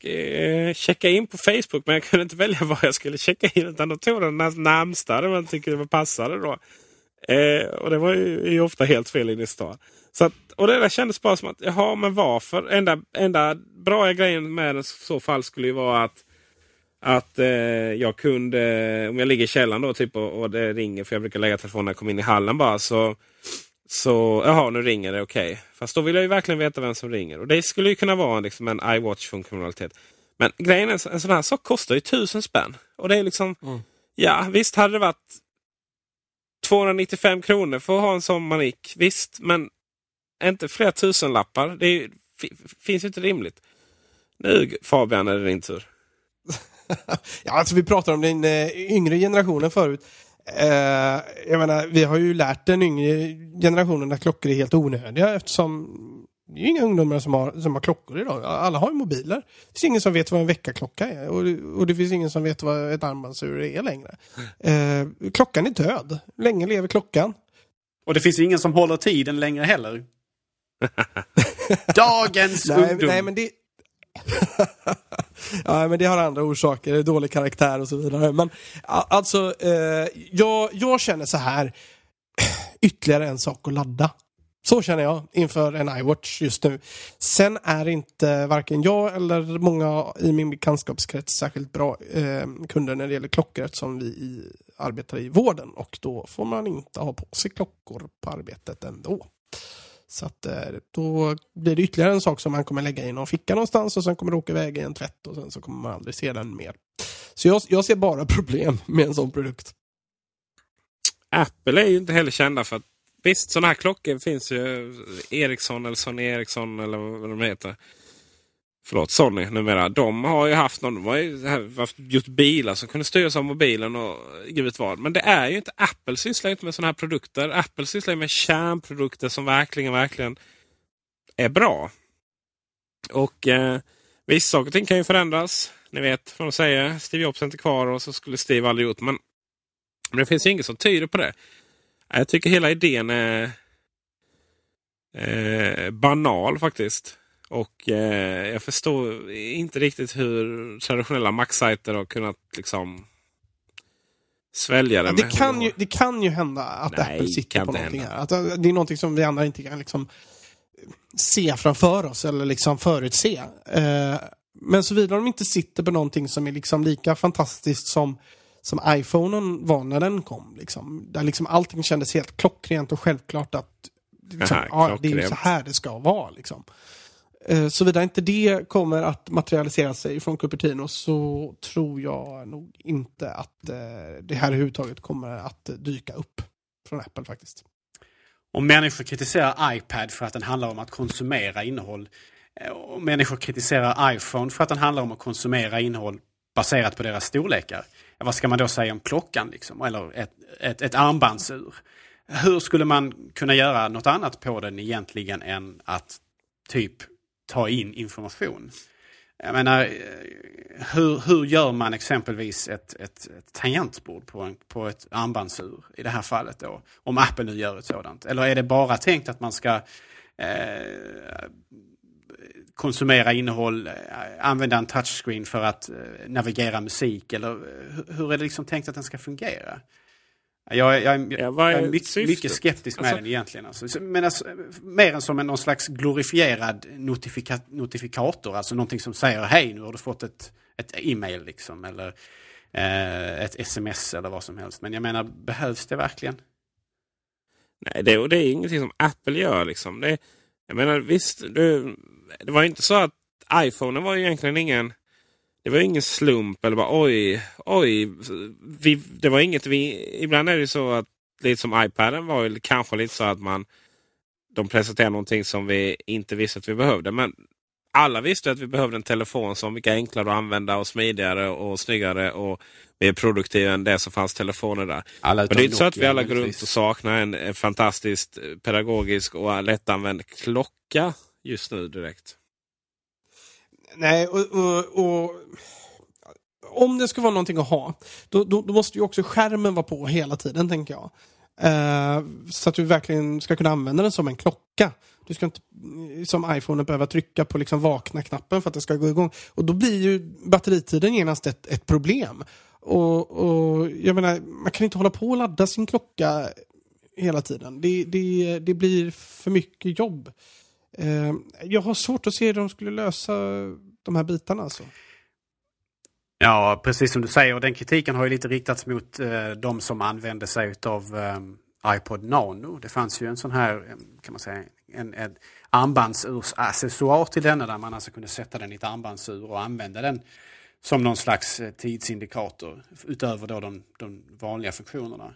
eh, checka in på Facebook. Men jag kunde inte välja vad jag skulle checka in. Utan då tog den närmsta där man tyckte det var passade. Då. Eh, och det var ju, ju ofta helt fel in i stan. Så att, och det där kändes bara som att, jaha men varför? Enda, enda bra grejen med den i så fall skulle ju vara att att eh, jag kunde, om jag ligger i källaren då typ och, och det ringer, för jag brukar lägga telefonen när jag kommer in i hallen bara. Så, så jaha, nu ringer det, okej. Fast då vill jag ju verkligen veta vem som ringer. Och det skulle ju kunna vara liksom en iWatch-funktionalitet. Men grejen är, en sån här sak kostar ju tusen spänn. Och det är liksom, ja visst hade det varit 295 kronor för att ha en sån manik. Visst, men inte flera tusenlappar. Det är, finns ju inte rimligt. Nu Fabian är det din tur. [LAUGHS] [LAUGHS] Ja, alltså vi pratar om den eh, yngre generationen förut. Eh, jag menar, vi har ju lärt den yngre generationen att klockor är helt onödiga eftersom det är ju inga ungdomar som har, som har klockor idag. Alla har ju mobiler. Det finns ingen som vet vad en väckarklocka är och, det- och det finns ingen som vet vad ett armbandsur är längre. Eh, klockan är död. Länge lever klockan. Och det finns ju ingen som håller tiden längre heller. [LAUGHS] Dagens Nej, ungdom. nej, men det... [LAUGHS] ja, men det har andra orsaker, dålig karaktär och så vidare. Men alltså, eh, jag, jag känner så här, [SIGHS] ytterligare en sak att ladda. Så känner jag inför en iWatch just nu. Sen är inte varken jag eller många i min bekantskapskrets särskilt bra eh, kunder när det gäller klockor eftersom vi i, arbetar i vården och då får man inte ha på sig klockor på arbetet ändå. Så att eh, då blir det ytterligare en sak som man kommer lägga i någon ficka någonstans och sen kommer det åka iväg i en tvätt och sen så kommer man aldrig se den mer. Så jag, jag ser bara [LAUGHS] problem med en sån produkt. Apple är ju inte heller kända för att Visst, sådana här klockor finns ju. Ericsson eller Sony Ericsson eller vad de heter. Förlåt, Sony numera. De har ju haft någon, de har ju haft gjort bilar som kunde styras av mobilen och gud vet vad. Men det är ju inte, Apple sysslar inte med sådana här produkter. Apple sysslar med kärnprodukter som verkligen, verkligen är bra. Och eh, vissa saker och ting kan ju förändras. Ni vet vad de säger. Steve Jobs är inte kvar och så skulle Steve aldrig gjort. Men, men det finns ju inget som tyder på det. Jag tycker hela idén är eh, banal faktiskt. Och eh, jag förstår inte riktigt hur traditionella Mac-sajter har kunnat liksom svälja det. Ja, det, kan ju, det kan ju hända att Nej, Apple sitter på någonting hända. här. Att eh, det är någonting som vi andra inte kan liksom se framför oss eller liksom förutse. Eh, men såvida de inte sitter på någonting som är liksom lika fantastiskt som som iPhonen var när den kom. Liksom. Där liksom allting kändes helt klockrent och självklart att liksom, Aha, ja, det är så här det ska vara. Liksom. Eh, Såvida inte det kommer att materialisera sig från Cupertino så tror jag nog inte att eh, det här överhuvudtaget kommer att dyka upp från Apple faktiskt. Om människor kritiserar iPad för att den handlar om att konsumera innehåll eh, Om och människor kritiserar iPhone för att den handlar om att konsumera innehåll baserat på deras storlekar vad ska man då säga om klockan liksom? Eller ett, ett, ett armbandsur. Hur skulle man kunna göra något annat på den egentligen än att typ ta in information? Jag menar, eh, hur, hur gör man exempelvis ett, ett, ett tangentbord på, en, på ett armbandsur i det här fallet då? Om Apple nu gör ett sådant. Eller är det bara tänkt att man ska eh, konsumera innehåll, eh, använda en touchscreen för att eh, navigera musik? Eller eh, hur är det liksom tänkt att den ska fungera? Jag, jag, jag, jag är mycket, mycket skeptisk med alltså, den egentligen. Alltså. Men alltså, mer än som en någon slags glorifierad notifika, notifikator. Alltså någonting som säger hej nu har du fått ett, ett e-mail liksom. Eller eh, ett sms eller vad som helst. Men jag menar, behövs det verkligen? Nej, det, det är ingenting som Apple gör liksom. Det, jag menar visst, det, det var inte så att iPhone var ju egentligen ingen det var ingen slump eller bara oj, oj. Vi, det var inget vi... Ibland är det så att lite som iPaden var ju kanske lite så att man de presenterade någonting som vi inte visste att vi behövde. Men alla visste att vi behövde en telefon som var enklare att använda och smidigare och snyggare och mer produktiv än det som fanns telefoner där. Alla Men det är inte så att vi alla går runt och saknar en, en fantastiskt pedagogisk och lättanvänd klocka just nu direkt. Nej, och, och, och om det ska vara någonting att ha, då, då, då, måste ju också skärmen vara på hela tiden, tänker jag. Uh, så att du verkligen ska kunna använda den som en klocka. Du ska inte eh, som iPhone behöva trycka på liksom vakna-knappen för att det ska gå igång. Och då blir ju batteritiden genast ett, ett problem. Och, och jag menar, man kan inte hålla på och ladda sin klocka hela tiden. Det, det, det blir för mycket jobb. Eh, jag har svårt att se hur de skulle lösa de här bitarna. Alltså. Ja, precis som du säger. Den kritiken har ju lite riktats mot eh, de som använde sig av eh, iPod Nano. Det fanns ju en sån här, eh, kan man säga, en, en armbandsursaccessoar till denna där man alltså kunde sätta den i ett armbandsur och använda den som någon slags eh, tidsindikator utöver då de, de vanliga funktionerna.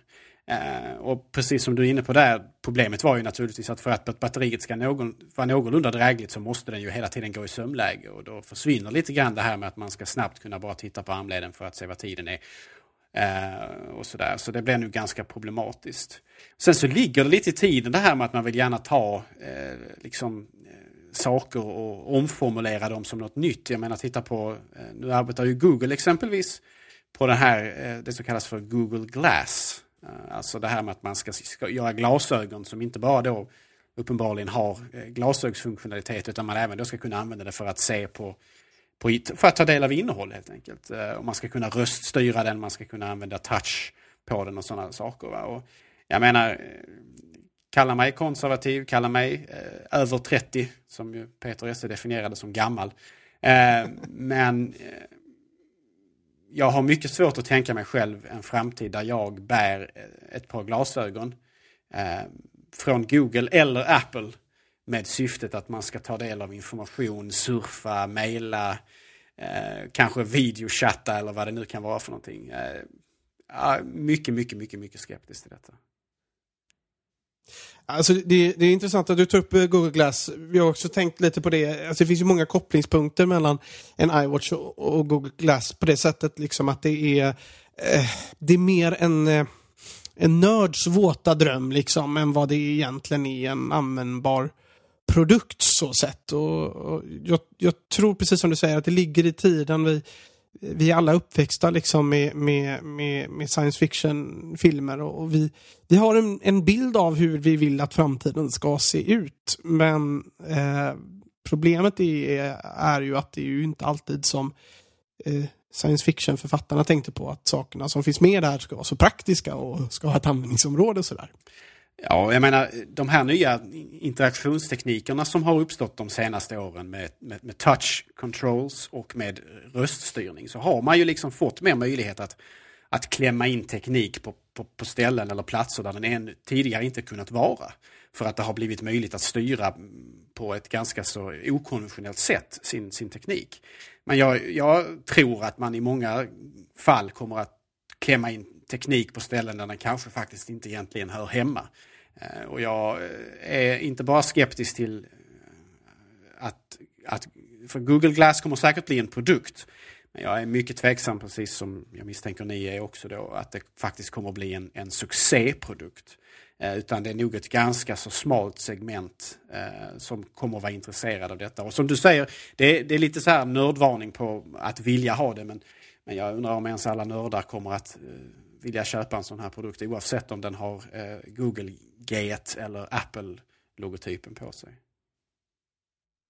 Eh, och precis som du är inne på där, problemet var ju naturligtvis att för att batteriet ska någon, vara någorlunda drägligt så måste den ju hela tiden gå i sömläge och då försvinner lite grann det här med att man ska snabbt kunna bara titta på armleden för att se vad tiden är. Eh, och sådär. Så det blir nu ganska problematiskt. Sen så ligger det lite i tiden det här med att man vill gärna ta eh, liksom, eh, saker och omformulera dem som något nytt. Jag menar titta på, eh, nu arbetar ju Google exempelvis på det här, eh, det som kallas för Google Glass. Eh, alltså det här med att man ska, ska göra glasögon som inte bara då uppenbarligen har eh, glasögsfunktionalitet utan man även då ska kunna använda det för att se på på, för att ta del av innehåll helt enkelt. Eh, och man ska kunna röststyra den, man ska kunna använda touch på den och sådana saker. Va? Och jag menar, kalla mig konservativ, kalla mig eh, över 30, som ju Peter Esse definierade som gammal. Eh, men eh, jag har mycket svårt att tänka mig själv en framtid där jag bär eh, ett par glasögon eh, från Google eller Apple med syftet att man ska ta del av information, surfa, mejla, eh, kanske videochatta eller vad det nu kan vara för någonting. Eh, mycket, mycket, mycket, mycket skeptisk till detta. Alltså det, det, är intressant att du tar upp eh, Google Glass. Vi har också tänkt lite på det. Alltså det finns ju många kopplingspunkter mellan en iWatch och, och Google Glass på det sättet liksom att det är, eh, det är mer en, eh, en nörds våta dröm liksom än vad det egentligen är en användbar produkt så sett. Och, och jag, jag, tror precis som du säger att det ligger i tiden. Vi, vi är alla uppväxta liksom med, med, med, med science fiction-filmer och vi, vi har en, en, bild av hur vi vill att framtiden ska se ut. Men eh, problemet är, är ju att det är ju inte alltid som eh, science fiction-författarna tänkte på att sakerna som finns med där ska vara så praktiska och ska ha ett användningsområde och sådär. Ja, jag menar de här nya interaktionsteknikerna som har uppstått de senaste åren med, med, med, touch controls och med röststyrning så har man ju liksom fått mer möjlighet att, att klämma in teknik på, på, på ställen eller platser där den än tidigare inte kunnat vara. För att det har blivit möjligt att styra på ett ganska så okonventionellt sätt sin, sin teknik. Men jag, jag tror att man i många fall kommer att klämma in teknik på ställen där den kanske faktiskt inte egentligen hör hemma. Eh, och jag eh, är inte bara skeptisk till eh, att, att för Google Glass kommer säkert bli en produkt. Men jag är mycket tveksam, precis som jag misstänker ni är också då, att det faktiskt kommer bli en, en succéprodukt. utan det är nog ett ganska så smalt segment eh, som kommer vara intresserad av detta. Och som du säger, det, det är lite så här nördvarning på att vilja ha det. Men, men jag undrar om ens alla nördar kommer att eh, vilja köpa en sån här produkt oavsett om den har eh, Google Gate eller Apple-logotypen på sig.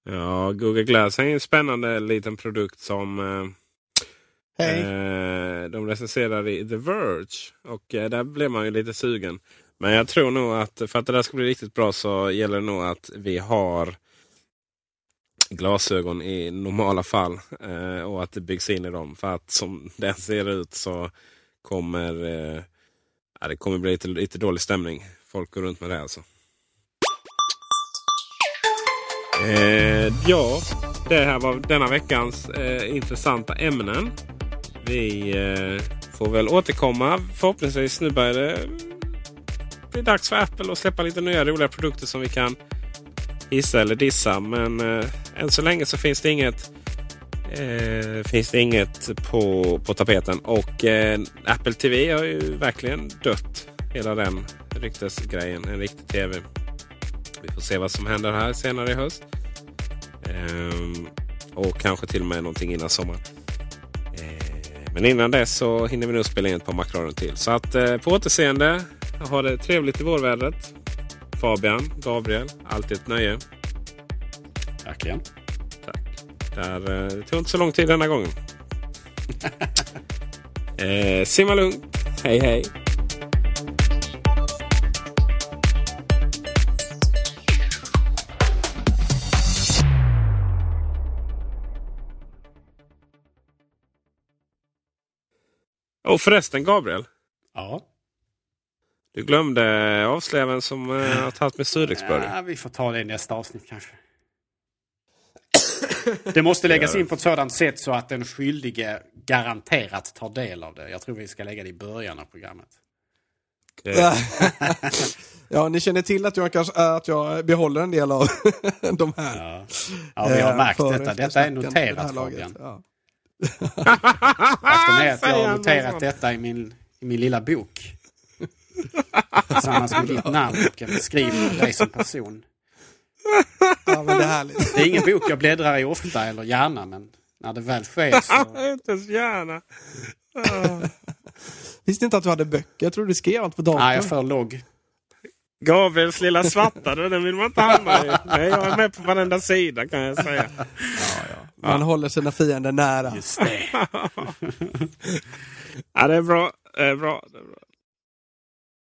Ja, Google Glass är en spännande liten produkt som eh, hey. eh, de recenserar i The Verge. Och eh, där blev man ju lite sugen. Men jag tror nog att för att det där ska bli riktigt bra så gäller det nog att vi har glasögon i normala fall. Eh, och att det byggs in i dem. För att som den ser ut så kommer eh, ja, det kommer bli lite, lite dålig stämning. Folk går runt med det alltså. Eh, ja, det här var denna veckans eh, intressanta ämnen. Vi eh, får väl återkomma. Förhoppningsvis nu börjar det mm, bli dags för Apple att släppa lite nya roliga produkter som vi kan hissa eller dissa. Men eh, än så länge så finns det inget eh, finns det inget på, på tapeten. Och eh, Apple TV har ju verkligen dött. Hela den ryktesgrejen. En riktig TV. Vi får se vad som händer här senare i höst. Eh, och kanske till och med någonting innan sommaren. Eh, men innan dess så hinner vi nog spela in ett par Macradion till. Så att eh, på återseende. Ha det trevligt i vårvädret. Fabian, Gabriel, alltid ett nöje. Verkligen. Där, eh, det tog inte så lång tid denna gången. [LAUGHS] eh, simma lugnt. Hej hej. Och förresten Gabriel. Ja. Du glömde avslöja vem som uh, har tagit med surdegsburgare. Ja, vi får ta det i nästa avsnitt kanske. Det måste läggas in på ett sådant sätt så att den skyldige garanterat tar del av det. Jag tror vi ska lägga det i början av programmet. [LAUGHS] ja, ni känner till att jag, kanske, att jag behåller en del av [LAUGHS] de här. Ja, ja vi har eh, märkt detta. Detta är noterat Fabian. Ja. Faktum är att jag har noterat detta i min, i min lilla bok. Tillsammans med ditt namn och en beskrivning av dig som person. Ja, men det, är härligt. det är ingen bok jag bläddrar i ofta eller gärna, men när det väl sker så... [LAUGHS] inte ens gärna. Visste inte att du hade böcker? Jag trodde du skrev allt på datorn. Nej, jag är för låg. Gabriels lilla svarta, den vill man inte hamna i. [LAUGHS] Nej, jag är med på varenda sida kan jag säga. Ja, ja. Man ja. håller sina fiender nära. Just det. [LAUGHS] ja, det är bra. Det är bra. Det är bra.